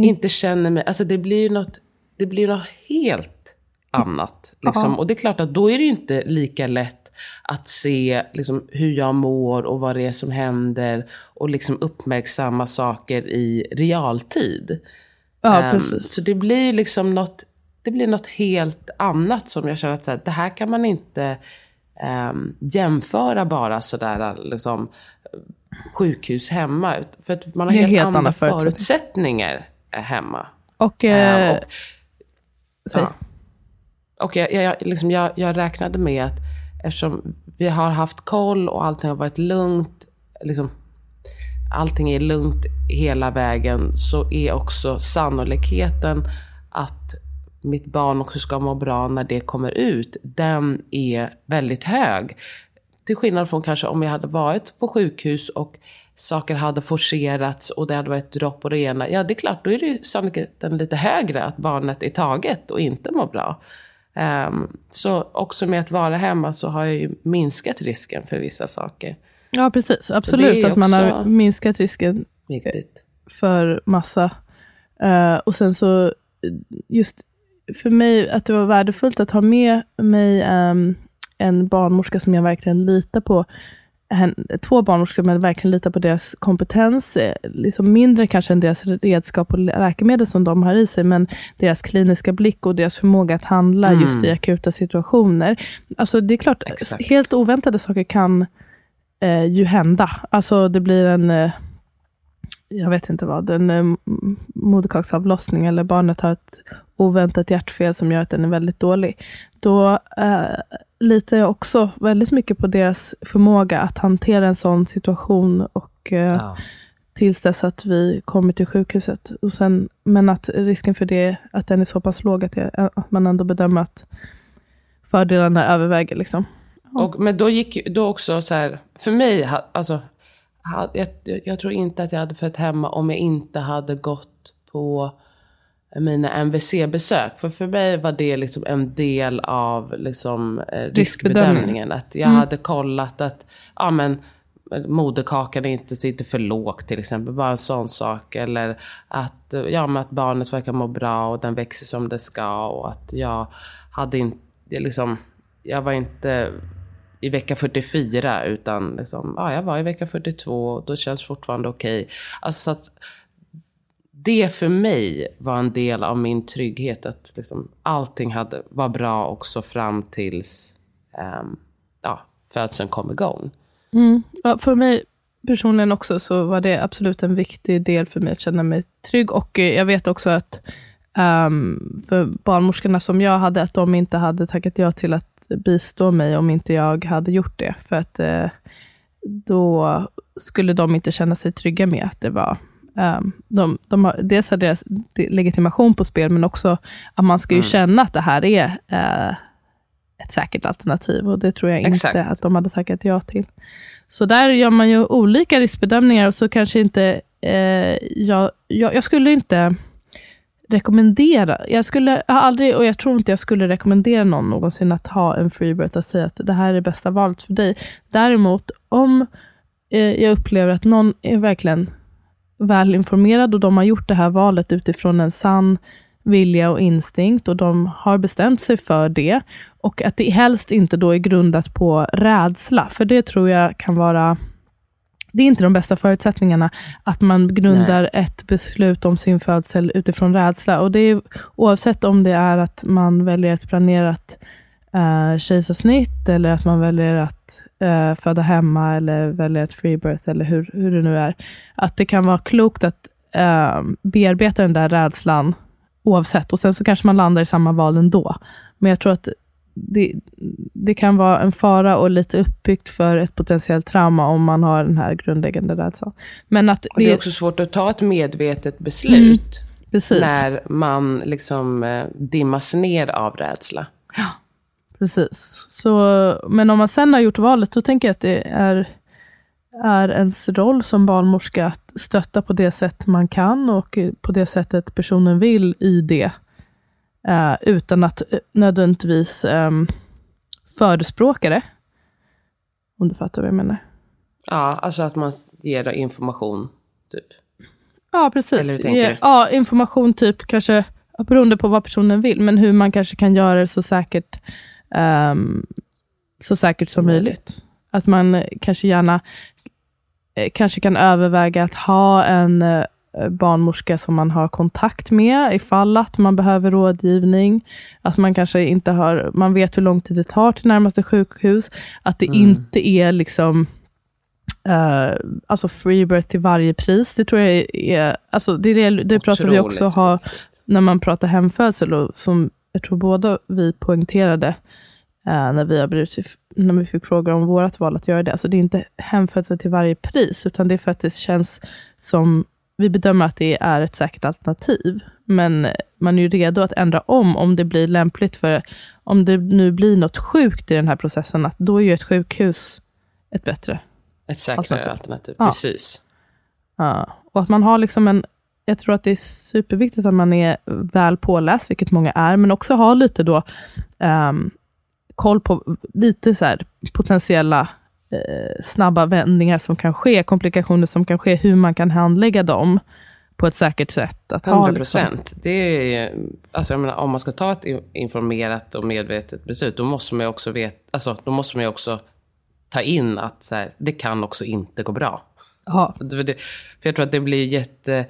inte känner mig. Alltså det blir något, det blir något helt annat. Liksom. Och det är klart att då är det ju inte lika lätt att se liksom, hur jag mår och vad det är som händer. Och liksom uppmärksamma saker i realtid. Ja, precis. Så det blir liksom något, det blir något helt annat som jag känner att så här, det här kan man inte ehm, jämföra bara sådär liksom sjukhus hemma. För att man har helt, helt andra förutsättningar. eh, hemma. Och, Ehm, eh, och, ja. och jag, jag, liksom, jag, jag räknade med att eftersom vi har haft koll och allting har varit lugnt, liksom, allting är lugnt hela vägen, så är också sannolikheten att mitt barn också ska må bra när det kommer ut, den är väldigt hög. Till skillnad från kanske om jag hade varit på sjukhus och saker hade forcerats och det hade varit dropp och det ena. Ja, det är klart, då är det ju sannolikheten lite högre att barnet är taget och inte mår bra. Um, så också med att vara hemma så har jag ju minskat risken för vissa saker. Ja, precis. Absolut, att man har minskat risken viktigt. för massa. Uh, och sen så, just för mig, att det var värdefullt att ha med mig um, en barnmorska som jag verkligen litar på. två barnmorskor, men verkligen litar på deras kompetens. Eh, liksom mindre kanske än deras redskap och läkemedel som de har i sig, men deras kliniska blick och deras förmåga att handla mm. just i akuta situationer. Alltså det är klart, Exakt. helt oväntade saker kan eh, ju hända. Alltså det blir en eh, jag vet inte vad, en eh, moderkaksavlossning eller barnet har ett oväntat hjärtfel som gör att den är väldigt dålig. Då eh, litar jag också väldigt mycket på deras förmåga att hantera en sån situation och eh, ja. tills dess att vi kommer till sjukhuset. Och sen, men att risken för det, att den är så pass låg att, jag, att man ändå bedömer att fördelarna överväger. Liksom. Ja. Och, men då gick då också så här, för mig, alltså, jag, jag tror inte att jag hade fött hemma om jag inte hade gått på mina MVC-besök. För för mig var det liksom en del av liksom, eh, riskbedömningen. Att jag mm. hade kollat att ja, men, moderkakan är inte sitter för lågt till exempel. Bara en sån sak. Eller att, ja, men att barnet verkar må bra och den växer som det ska. Och att jag hade inte, liksom, jag var inte i vecka 44 utan liksom, ja, jag var i vecka 42 och då känns fortfarande okej. Okay. Alltså att det för mig var en del av min trygghet. Att liksom allting hade, var bra också fram tills um, ja, födseln kom igång. Mm. Ja, för mig personligen också så var det absolut en viktig del för mig att känna mig trygg. Och eh, jag vet också att um, för barnmorskorna som jag hade, att de inte hade tackat ja till att bistå mig om inte jag hade gjort det. För att uh, då skulle de inte känna sig trygga med att det var Um, de, de har, dels har deras legitimation på spel, men också att man ska ju mm. känna att det här är uh, ett säkert alternativ. Och det tror jag Exakt. inte att de hade tackat ja till. Så där gör man ju olika riskbedömningar och så kanske inte, uh, jag, jag, jag, skulle inte rekommendera, jag skulle jag aldrig, och jag tror inte jag skulle rekommendera någon någonsin att ha en freebirth och säga att det här är bästa valet för dig. Däremot, om eh, jag upplever att någon är verkligen välinformerad och de har gjort det här valet utifrån en sann vilja och instinkt och de har bestämt sig för det. Och att det helst inte då är grundat på rädsla, för det tror jag kan vara det är inte de bästa förutsättningarna, att man grundar Nej. ett beslut om sin födsel utifrån rädsla. Och det är oavsett om det är att man väljer ett planerat uh, kejsarsnitt, eller att man väljer att uh, föda hemma, eller väljer ett free birth, eller hur, hur det nu är. Att det kan vara klokt att uh, bearbeta den där rädslan oavsett. Och sen så kanske man landar i samma val ändå. Men jag tror att det, det, kan vara en fara och lite uppbyggt för ett potentiellt trauma om man har den här grundläggande rädslan. Men att det, det är också svårt att ta ett medvetet beslut. Mm, när man liksom eh, dimmas ner av rädsla. Ja, precis. Så, men om man sen har gjort valet, då tänker jag att det är, är ens roll som barnmorska att stötta på det sätt man kan och på det sättet personen vill i det. Uh, utan att uh, nödvändigtvis um, förespråka det. Om du fattar vad jag menar. Ja, alltså att man ger information, typ. Ja, precis. Ge, ja, information typ kanske, beroende på vad personen vill, men hur man kanske kan göra det så säkert, um, så säkert som möjligt. Att man kanske gärna eh, kanske kan överväga att ha en Eh, barnmorska som man har kontakt med ifall att man behöver rådgivning. Att man kanske inte har, man vet hur lång tid det tar till närmaste sjukhus. Att det mm. inte är liksom Uh, alltså freebirth till varje pris. Det tror jag är, alltså det, det, det pratar vi också ha när man pratar hemfödsel och som jag tror båda vi poängterade uh, när vi har blivit, när vi fick frågor om vårt val att göra det. Alltså det är inte hemfödsel till varje pris, utan det är för att det känns som vi bedömer att det är ett säkert alternativ. Men man är ju redo att ändra om, om det blir lämpligt. För om det nu blir något sjukt i den här processen, att då är ju ett sjukhus ett bättre. Ett säkrare Alternativ. alternativ, Ja. precis. Ja. Och att man har liksom en, jag tror att det är superviktigt att man är väl påläst, vilket många är, men också ha lite då ehm, koll på lite så här potentiella eh, snabba vändningar som kan ske, komplikationer som kan ske, hur man kan handlägga dem på ett säkert sätt. Att ha 100 liksom, procent. Det är, alltså jag menar, om man ska ta ett in- informerat och medvetet beslut, då måste man ju också, veta, alltså, då måste man ju också ta in att så här, det kan också inte gå bra. ja, för jag tror att det blir jätte...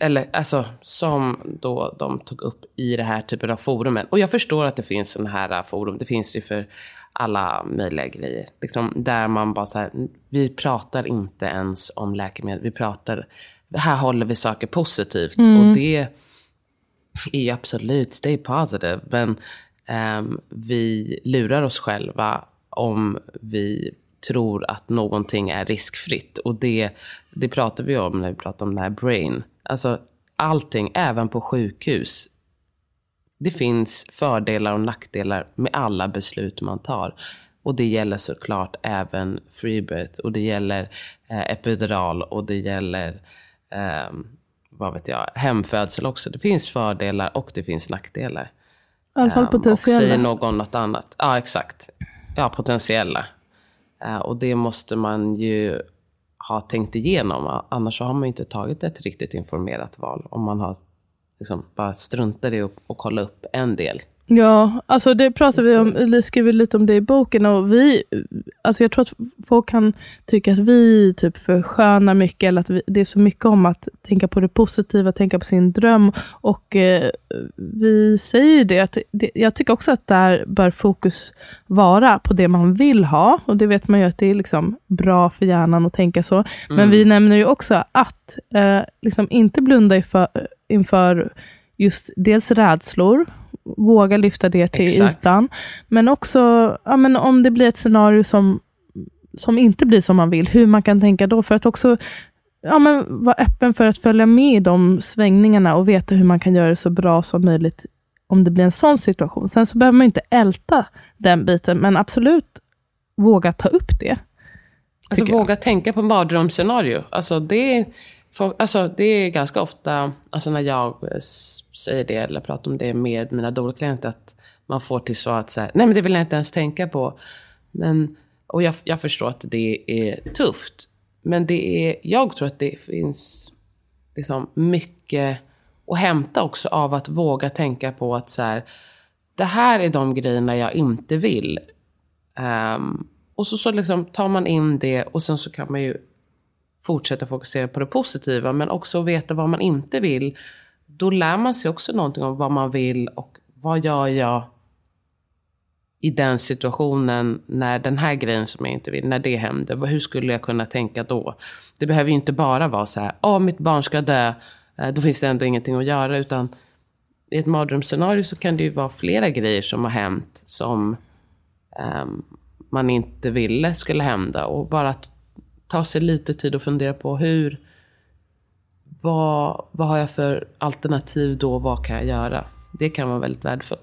Eller alltså, som då de tog upp i det här typen av forumen. Och jag förstår att det finns sådana här äh, forum. Det finns ju för alla möjliga grejer. Liksom, där man bara så här, vi pratar inte ens om läkemedel. Vi pratar, här håller vi saker positivt. Och det är ju absolut, stay positive. Men ehm, vi lurar oss själva om vi tror att någonting är riskfritt. Och det, det pratar vi om när vi pratar om det här brain. Alltså allting, även på sjukhus. Det finns fördelar och nackdelar med alla beslut man tar. Och det gäller såklart även freebirth och det gäller eh, epidural och det gäller ehm, vad vet jag, hemfödsel också. Det finns fördelar och det finns nackdelar. i alla fall Ehm, Och potentiella. säger någon något annat. Ja, exakt. Ja, potentiella. Eh, och det måste man ju ha tänkt igenom. Annars så har man ju inte tagit ett riktigt informerat val. Om man har liksom bara struntat i att kolla upp en del. Ja, alltså det pratar vi om, eller skriver lite om det i boken och vi, alltså jag tror att folk kan tycka att vi typ förskönar mycket, eller att vi, det är så mycket om att tänka på det positiva, tänka på sin dröm och eh, vi säger ju det, att det, jag tycker också att där bör fokus vara på det man vill ha och det vet man ju att det är liksom bra för hjärnan att tänka så. Men vi nämner ju också att eh, liksom inte blunda inför, inför just dels rädslor, våga lyfta det till Exakt. ytan. Men också ja, men om det blir ett scenario som, som inte blir som man vill, hur man kan tänka då. För att också ja, men vara öppen för att följa med i de svängningarna och veta hur man kan göra det så bra som möjligt om det blir en sån situation. Sen så behöver man inte älta den biten, men absolut våga ta upp det. Alltså våga tänka på mardrömsscenario. Alltså det, folk- alltså det är ganska ofta, alltså när jag eh, säger det eller pratar om det med mina dolklienter, att man får till svar att säga, nej men det vill jag inte ens tänka på. Men, och jag, jag förstår att det är tufft. Men det är, jag tror att det finns liksom mycket att hämta också av att våga tänka på att så här, det här är de grejerna jag inte vill. Um, och så, så liksom tar man in det och sen så kan man ju fortsätta fokusera på det positiva men också veta vad man inte vill. Då lär man sig också någonting om vad man vill och vad gör jag i den situationen när den här grejen som jag inte vill, när det händer. Hur skulle jag kunna tänka då? Det behöver ju inte bara vara så här, åh mitt barn ska dö, eh, då finns det ändå ingenting att göra utan i ett mardrömsscenario så kan det ju vara flera grejer som har hänt som um, man inte ville skulle hända. Och bara att ta sig lite tid och fundera på hur, vad, vad har jag för alternativ då, vad kan jag göra? Det kan vara väldigt värdefullt.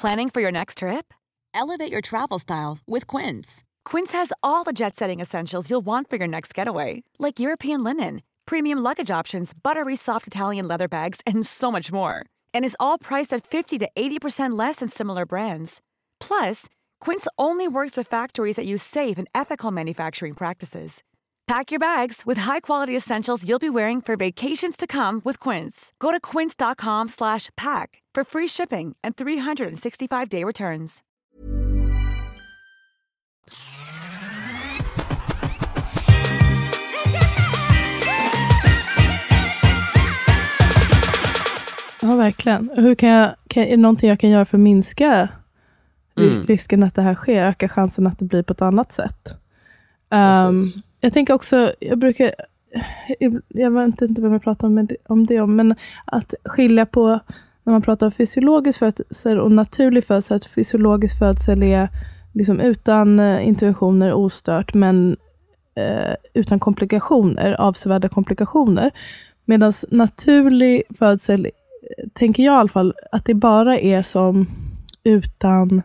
Planning for your next trip? Elevate your travel style with Quince. Quince has all the jet setting essentials you'll want for your next getaway, like European linen, premium luggage options, buttery soft Italian leather bags, and so much more. And is all priced at 50 to 80% less than similar brands. Plus, Quince only works with factories that use safe and ethical manufacturing practices. Pack your bags with high-quality essentials you'll be wearing for vacations to come with Quince. Go to quince.com slash pack for free shipping and 365-day returns. Ja, verkligen. Hur kan jag, kan, är det någonting jag kan göra för att minska Mm. risken att det här sker? Öka chansen att det blir på ett annat sätt. Um, jag tänker också, jag brukar, jag vet inte vem jag pratar om det, om det om, men att skilja på när man pratar om fysiologisk födsel och naturlig födsel, att fysiologisk födsel är liksom utan eh, interventioner, ostört, men eh, utan komplikationer, avsevärda komplikationer. Medan naturlig födsel, tänker jag i alla fall, att det bara är som utan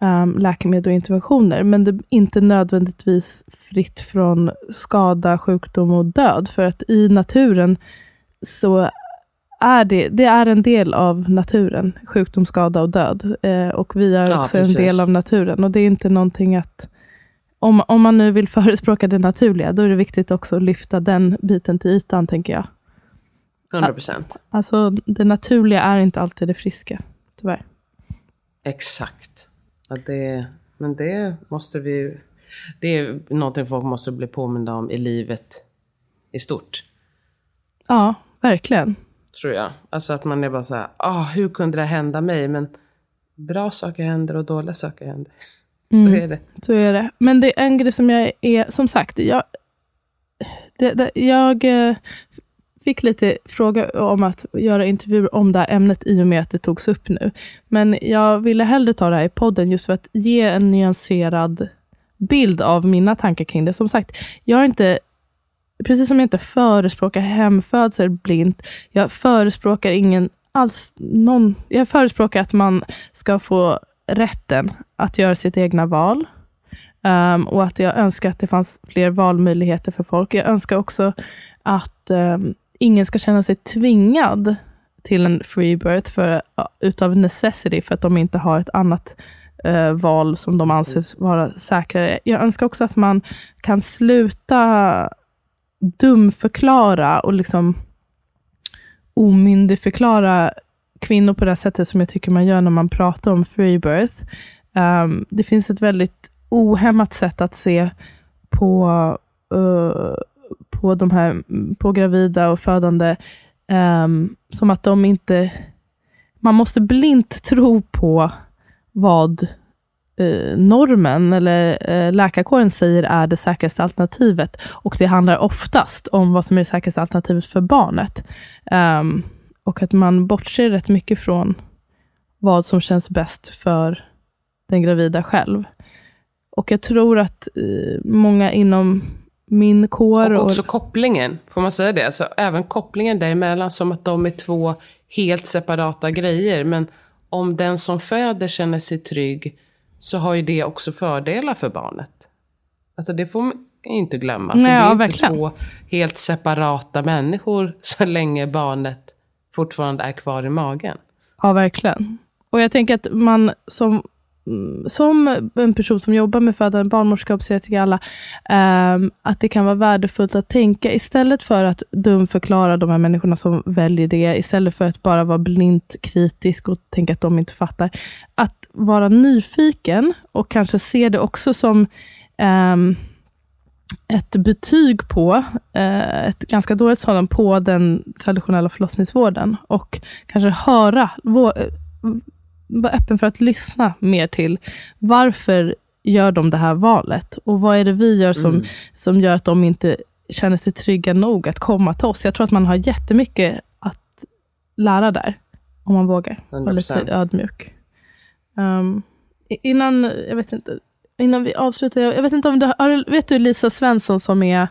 um, läkemedel och interventioner. Men det är inte nödvändigtvis fritt från skada, sjukdom och död. För att i naturen så är det, det är en del av naturen, sjukdom, skada och död. Eh, och vi är Ja, också precis. en del av naturen. Och det är inte någonting att om, om man nu vill förespråka det naturliga, då är det viktigt också att lyfta den biten till ytan, tänker jag. 100 procent. Alltså, det naturliga är inte alltid det friska, tyvärr. Exakt. Ja, det, men det måste vi Det är någonting folk måste bli påminda om i livet i stort. Ja, verkligen. Tror jag. Alltså att man är bara så här, ah, hur kunde det hända mig? Men bra saker händer och dåliga saker händer. Så är det. Så är det. Men det är en grej som jag är, som sagt, jag, det, det, jag eh, fick lite fråga om att göra intervjuer om det här ämnet i och med att det togs upp nu. Men jag ville hellre ta det här i podden just för att ge en nyanserad bild av mina tankar kring det. Som sagt, jag är inte Precis som jag inte förespråkar hemfödsel blint, jag förespråkar ingen alls någon, jag förespråkar att man ska få rätten att göra sitt egna val. Um, och att jag önskar att det fanns fler valmöjligheter för folk. Jag önskar också att um, ingen ska känna sig tvingad till en free birth för, utav necessity, för att de inte har ett annat eh, val som de anses vara säkrare. Jag önskar också att man kan sluta dumförklara och liksom omyndigförklara kvinnor på det sättet som jag tycker man gör när man pratar om free birth. Um, det finns ett väldigt ohämmat sätt att se på, uh, på de här på gravida och födande um, som att de inte... Man måste blint tro på vad eh, normen eller eh, läkarkåren säger är det säkraste alternativet. Och det handlar oftast om vad som är det säkraste alternativet för barnet. Um, och att man bortser rätt mycket från vad som känns bäst för den gravida själv. Och jag tror att eh, många inom min kår Och också kopplingen, får man säga det? Alltså, även kopplingen däremellan som att de är två helt separata grejer. Men om den som föder känner sig trygg så har ju det också fördelar för barnet. Alltså det får man inte glömma. Så Nej, det är ja, inte verkligen. två helt separata människor så länge barnet fortfarande är kvar i magen. Ja, verkligen. Och jag tänker att man som, Mm, som en person som jobbar med födande, barnmorska, obstetriker, alla, um, att det kan vara värdefullt att tänka, istället för att dumförklara de här människorna som väljer det, istället för att bara vara blint kritisk och tänka att de inte fattar, att vara nyfiken och kanske se det också som um, ett betyg på, eh, ett ganska dåligt sådant, på den traditionella förlossningsvården. Och kanske höra, vara öppen för att lyssna mer till varför gör de det här valet? Och vad är det vi gör som, Mm. som gör att de inte känner sig trygga nog att komma till oss? Jag tror att man har jättemycket att lära där, om man vågar vara lite 100%. ödmjuk. Um, innan, jag vet inte, innan vi avslutar, jag, jag vet inte om du har, vet du Lisa Svensson som är,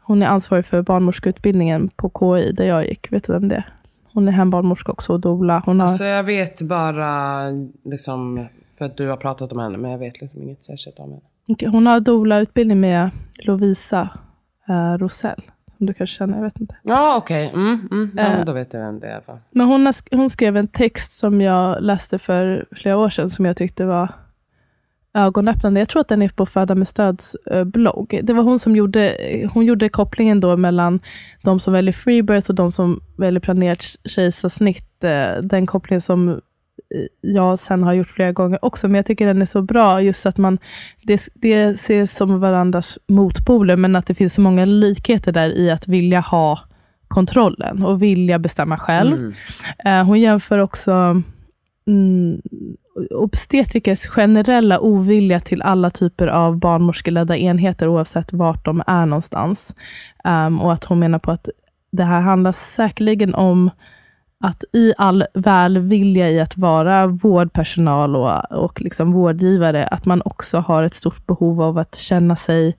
hon är ansvarig för barnmorskeutbildningen på KI, där jag gick. Vet du vem det är? Hon är hembarnmorska också och doula. Hon har, Alltså jag vet bara liksom, för att du har pratat om henne, men jag vet liksom inget särskilt om henne. hon har doula-utbildning med Lovisa uh, Rosell. Som du kanske känner, jag vet inte. Ja, okej. Mm, mm. Ja, Eh. då vet jag vem det är. Men hon, har, hon skrev en text som jag läste för flera år sedan, som jag tyckte var ögonöppnande. Jag tror att den är på Föda med stöds eh, blogg. Det var hon som gjorde, hon gjorde kopplingen då mellan de som väljer freebirth och de som väljer planerat kejsarsnitt. eh, Den kopplingen som eh, jag sen har gjort flera gånger också, men jag tycker den är så bra, just att man, det, det ser som varandras motpoler, men att det finns så många likheter där i att vilja ha kontrollen och vilja bestämma själv. Mm. Eh, hon jämför också mm, obstetrikers generella ovilja till alla typer av barnmorskeledda enheter, oavsett vart de är någonstans. Um, och att hon menar på att det här handlar säkerligen om att i all välvilja i att vara vårdpersonal och, och liksom vårdgivare, att man också har ett stort behov av att känna sig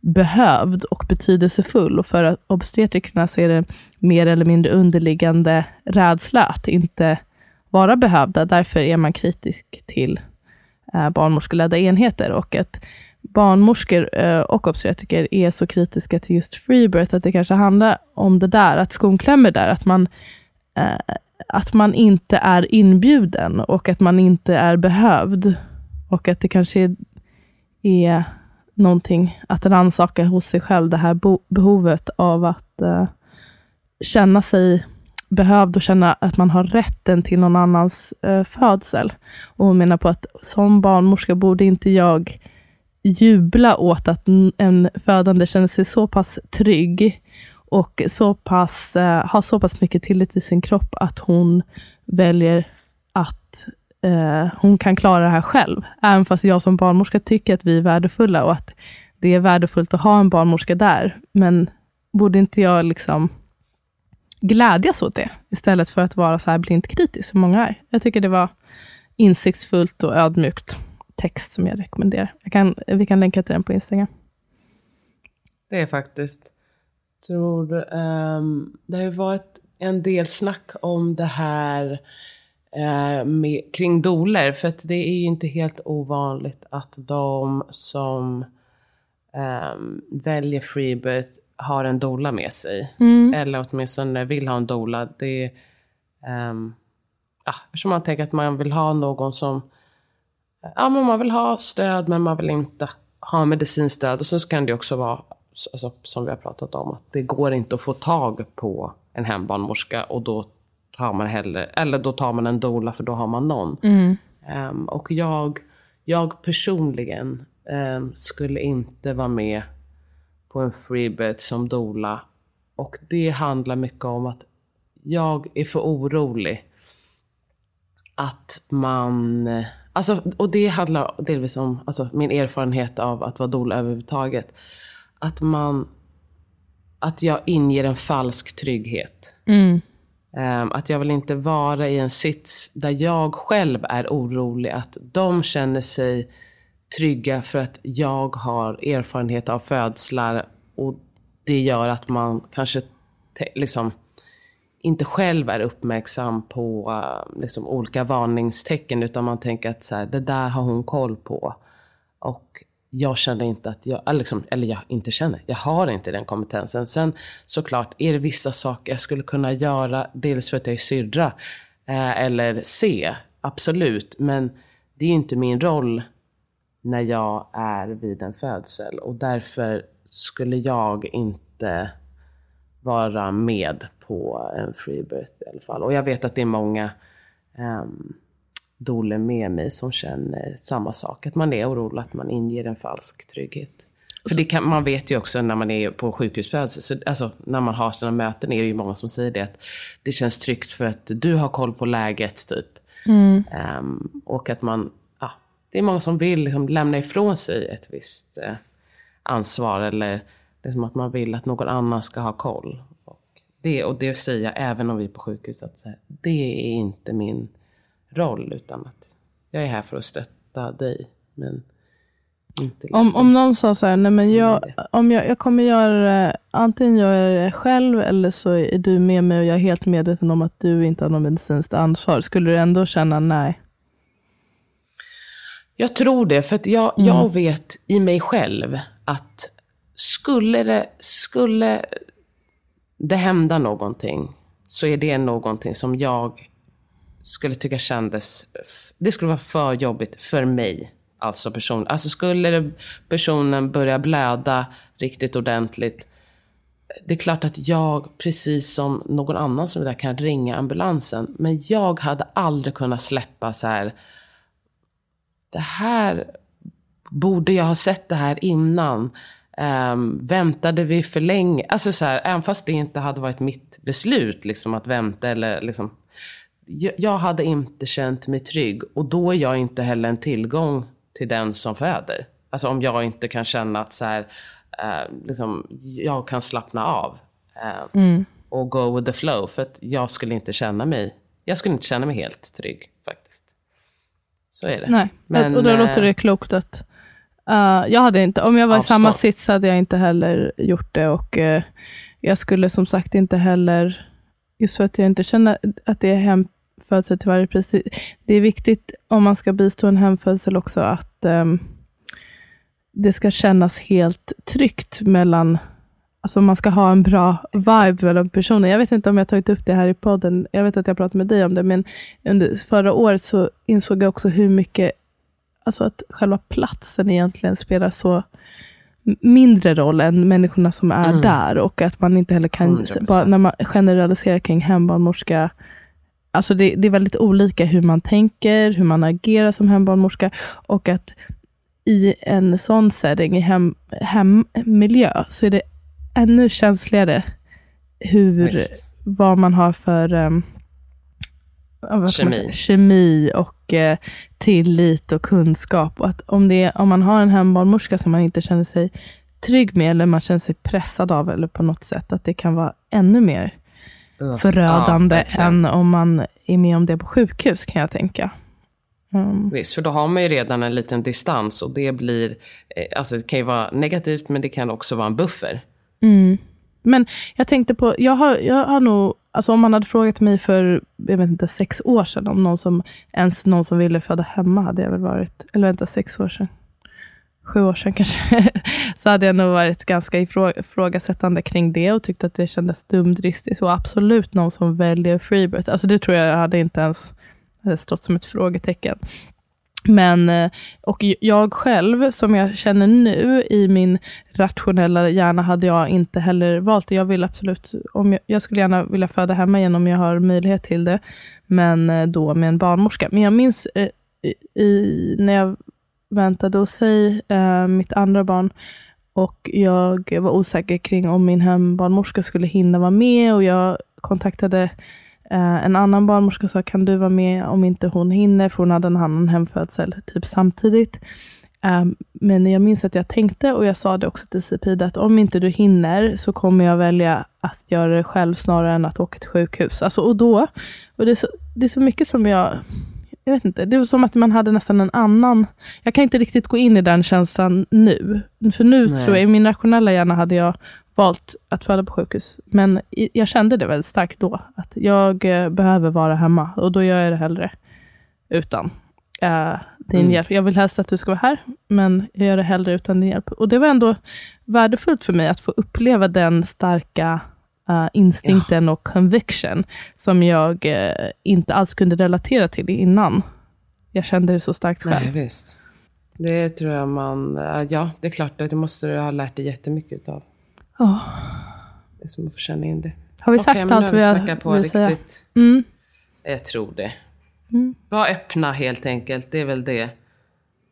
behövd och betydelsefull. Och för obstetrikerna så är det mer eller mindre underliggande rädsla att inte vara behövda. Därför är man kritisk till eh, barnmorskeledda enheter. Och att barnmorskor eh, och obstetriker är så kritiska till just freebirth, att det kanske handlar om det där, att skon klämmer där, att man, eh, att man inte är inbjuden och att man inte är behövd. Och att det kanske är, är någonting att rannsaka hos sig själv, det här behovet av att eh, känna sig behövd och känna att man har rätten till någon annans eh, födsel. Och hon menar på att som barnmorska borde inte jag jubla åt att en födande känner sig så pass trygg och så pass, eh, har så pass mycket tillit till sin kropp att hon väljer att eh, hon kan klara det här själv. Även fast jag som barnmorska tycker att vi är värdefulla och att det är värdefullt att ha en barnmorska där. Men borde inte jag liksom glädjas åt det, istället för att vara så här blint kritisk som många är. Jag tycker det var insiktsfullt och ödmjukt text som jag rekommenderar. Jag kan, vi kan länka till den på Instagram. Det är faktiskt, tror, um, det har ju varit en del snack om det här uh, med, kring doler. För att det är ju inte helt ovanligt att de som um, väljer freebirth har en dola med sig. Mm. Eller åtminstone vill ha en dola. Det um, ja, eftersom man tänker att man vill ha någon som ja, men man vill ha stöd men man vill inte ha medicinstöd. Och så kan det också vara, alltså, som vi har pratat om, att det går inte att få tag på en hembarnmorska och då tar man hellre, eller då tar man en dola för då har man någon. Mm. Um, och jag, jag personligen um, skulle inte vara med på en freebirth som dola. Och det handlar mycket om att jag är för orolig att man Alltså, och det handlar delvis om alltså, min erfarenhet av att vara doula överhuvudtaget. Att man... Att jag inger en falsk trygghet. Mm. Um, att jag vill inte vara i en sits där jag själv är orolig. Att de känner sig trygga för att jag har erfarenhet av födslar. Och det gör att man kanske liksom inte själv är uppmärksam på uh, liksom, olika varningstecken. Utan man tänker att så här, det där har hon koll på. Och jag känner inte att jag, eller, liksom, eller jag inte känner, jag har inte den kompetensen. Sen såklart är det vissa saker jag skulle kunna göra, dels för att jag är syrra. Eh, eller se, absolut. Men det är inte min roll när jag är vid en födsel. Och därför skulle jag inte vara med på en freebirth i alla fall. Och jag vet att det är många um, doler med mig som känner samma sak. Att man är orolig, att man inger en falsk trygghet. För det kan, man vet ju också när man är på sjukhusfödsel, så, alltså när man har sina möten är det ju många som säger det. Att det känns tryggt för att du har koll på läget typ. Mm. Um, och att man, det är många som vill liksom lämna ifrån sig ett visst uh, ansvar. Eller det är som att man vill att någon annan ska ha koll. Det, och det säger jag även om vi är på sjukhus. Att det är inte min roll. Utan att jag är här för att stötta dig. Men inte liksom, om, om någon sa så här, nej men jag, om jag, jag kommer göra antingen gör jag det själv eller så är du med mig och jag är helt medveten om att du inte har något medicinskt ansvar. Skulle du ändå känna nej? Jag tror det, för att jag, mm. jag vet i mig själv att skulle det, skulle det hända någonting så är det någonting som jag skulle tycka kändes, det skulle vara för jobbigt för mig. Alltså, person, alltså skulle det, personen börja blöda riktigt ordentligt. Det är klart att jag, precis som någon annan som där kan ringa ambulansen. Men jag hade aldrig kunnat släppa så här. Det här, borde jag ha sett det här innan? Um, väntade vi för länge? Alltså så här, även fast det inte hade varit mitt beslut liksom, att vänta eller liksom. Jag, jag hade inte känt mig trygg och då är jag inte heller en tillgång till den som föder. Alltså om jag inte kan känna att så här, uh, liksom, jag kan slappna av. Uh, mm. Och go with the flow. För att jag skulle inte känna mig, jag skulle inte känna mig helt trygg. Så är det. Nej, Men, och då låter det klokt att Uh, jag hade inte, om jag var Avstånd. i samma sits hade jag inte heller gjort det. Och uh, jag skulle som sagt inte heller, just för att jag inte känner att det är hemfödsel till varje pris. Det är viktigt om man ska bistå en hemfödsel också att um, det ska kännas helt tryggt mellan Alltså man ska ha en bra vibe mellan personer. Jag vet inte om jag tagit upp det här i podden. Jag vet att jag pratat med dig om det, men under förra året så insåg jag också hur mycket, alltså att själva platsen egentligen spelar så mindre roll än människorna som är Mm. där. Och att man inte heller kan, 100%. bara när man generaliserar kring hembarnmorska, Alltså det, det är väldigt olika hur man tänker, hur man agerar som hembarnmorska. Och att i en sån setting, i hem, hemmiljö, så är det ännu känsligare hur, Visst. vad man har för um, Kemi. kemi och eh, tillit och kunskap. Och att om, det, om man har en hembarnmorska som man inte känner sig trygg med, eller man känner sig pressad av, eller på något sätt, att det kan vara ännu mer förödande Ja, än om man är med om det på sjukhus, kan jag tänka. Mm. Visst, för då har man ju redan en liten distans och det blir, eh, alltså det kan ju vara negativt men det kan också vara en buffer. Mm. Men jag tänkte på, jag har, jag har nog, alltså om man hade frågat mig för, jag vet inte, sex år sedan, om någon som, ens någon som ville föda hemma, hade jag väl varit, eller vänta, sex år sedan, sju år sedan kanske, så hade jag nog varit ganska ifrågasättande kring det och tyckt att det kändes dumdristigt. Och absolut någon som väljer freebirth, alltså det tror jag hade inte ens hade stått som ett frågetecken. Men, eh, och jag själv, som jag känner nu i min rationella hjärna, hade jag inte heller valt det. Jag vill absolut, om jag, jag skulle gärna vilja föda hemma igen om jag har möjlighet till det, men eh, då med en barnmorska. Men jag minns eh, i, när jag väntade hos sig, eh, mitt andra barn, och jag var osäker kring om min hembarnmorska skulle hinna vara med och jag kontaktade en annan barnmorska sa, kan du vara med om inte hon hinner, för hon hade en annan hemfödsel typ samtidigt. Eh, men jag minns att jag tänkte, och jag sa det också till Cipida, att om inte du hinner så kommer jag välja att göra det själv snarare än att åka till sjukhus. Alltså, och då, och det är, så, det är så mycket som jag jag vet inte, det var som att man hade nästan en annan... Jag kan inte riktigt gå in i den känslan nu. För nu Nej. tror jag, i min rationella hjärna hade jag valt att föda på sjukhus. Men jag kände det väldigt starkt då, att jag eh, behöver vara hemma och då gör jag det hellre utan eh, din Mm. hjälp. Jag vill helst att du ska vara här, men jag gör det hellre utan din hjälp. Och det var ändå värdefullt för mig att få uppleva den starka eh, instinkten och conviction som jag eh, inte alls kunde relatera till innan. Jag kände det så starkt Nej, själv. visst. Det tror jag man, ja det är klart det måste du ha lärt dig jättemycket av. Ja. Det är som att få känna in det. Har vi sagt nu allt vi vi har snackat på vill säga? riktigt. Mm. Jag tror det. Mm. Var öppna helt enkelt, det är väl det.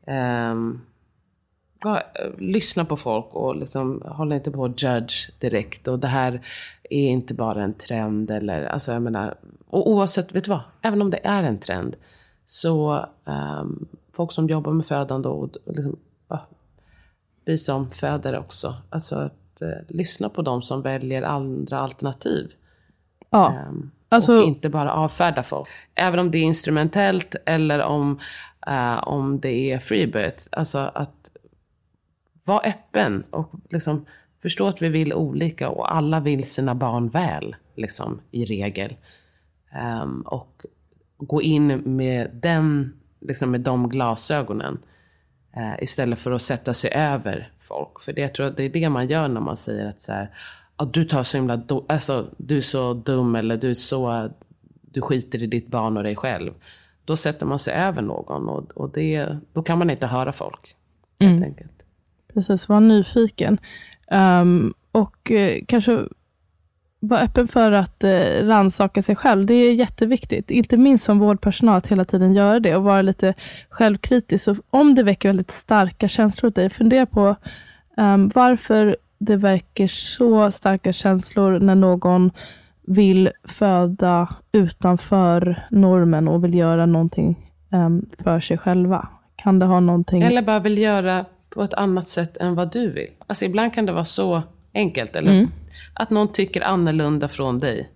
Um, var, eh, lyssna på folk och liksom, håll inte på att judge direkt. Och det här är inte bara en trend eller, alltså jag menar, och oavsett, vet du vad? Även om det är en trend. Så ehm, folk som jobbar med födande och, och liksom, ja, vi som födare också. Alltså att eh, lyssna på de som väljer andra alternativ. Ja. Ehm, Alltså- och inte bara avfärda folk. Även om det är instrumentellt eller om, eh, om det är freebirth. Alltså att vara öppen och liksom förstå att vi vill olika och alla vill sina barn väl. Liksom i regel. Ehm, och gå in med, den, liksom med de glasögonen. Eh, istället för att sätta sig över folk. För det, jag tror att det är det man gör när man säger att så här, "Ja, du tar så himla do- alltså, du är så dum eller du är så, du skiter i ditt barn och dig själv. Då sätter man sig över någon och, och det, då kan man inte höra folk. Helt Mm. enkelt. Precis, var nyfiken. Ehm, och eh, kanske vara öppen för att uh, rannsaka sig själv. Det är jätteviktigt. Inte minst som vårdpersonal att hela tiden göra det och vara lite självkritisk. Så om det väcker väldigt starka känslor hos dig, fundera på ehm, varför det väcker så starka känslor när någon vill föda utanför normen och vill göra någonting ehm, för sig själva. Kan det ha någonting... Eller bara vill göra på ett annat sätt än vad du vill. Alltså ibland kan det vara så enkelt. Eller Mm. Att någon tycker annorlunda från dig.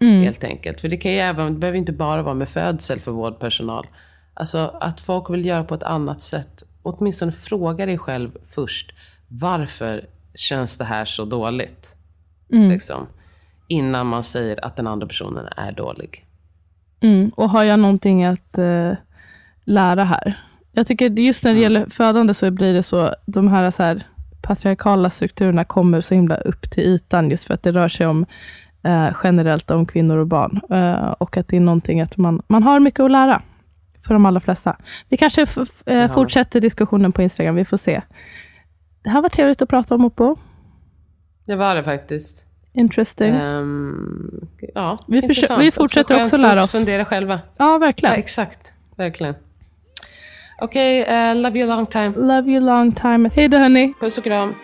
Mm. Helt enkelt. För det kan ju även, det behöver inte bara vara med födsel för vårdpersonal. Alltså att folk vill göra på ett annat sätt åtminstone fråga dig själv först. Varför känns det här så dåligt? Mm. Liksom, innan man säger att den andra personen är dålig. Mm. Och har jag någonting att eh, lära här? Jag tycker just när det Mm. gäller födande så blir det så, de här, så här patriarkala strukturerna kommer så himla upp till ytan, just för att det rör sig om eh, generellt om kvinnor och barn. Eh, och att det är någonting att man, man har mycket att lära, för de allra flesta. Vi kanske eh, Ja. fortsätter diskussionen på Instagram, vi får se. Det här var trevligt att prata om, Oppo. Det var det faktiskt. Interesting. Ehm, ja, Vi vi fortsätter också lära oss. fundera själva. ja, Ja, verkligen. exakt. Verkligen. Okej, eh, love you long time. Love you long time. Hej då, hörni. Puss och kram.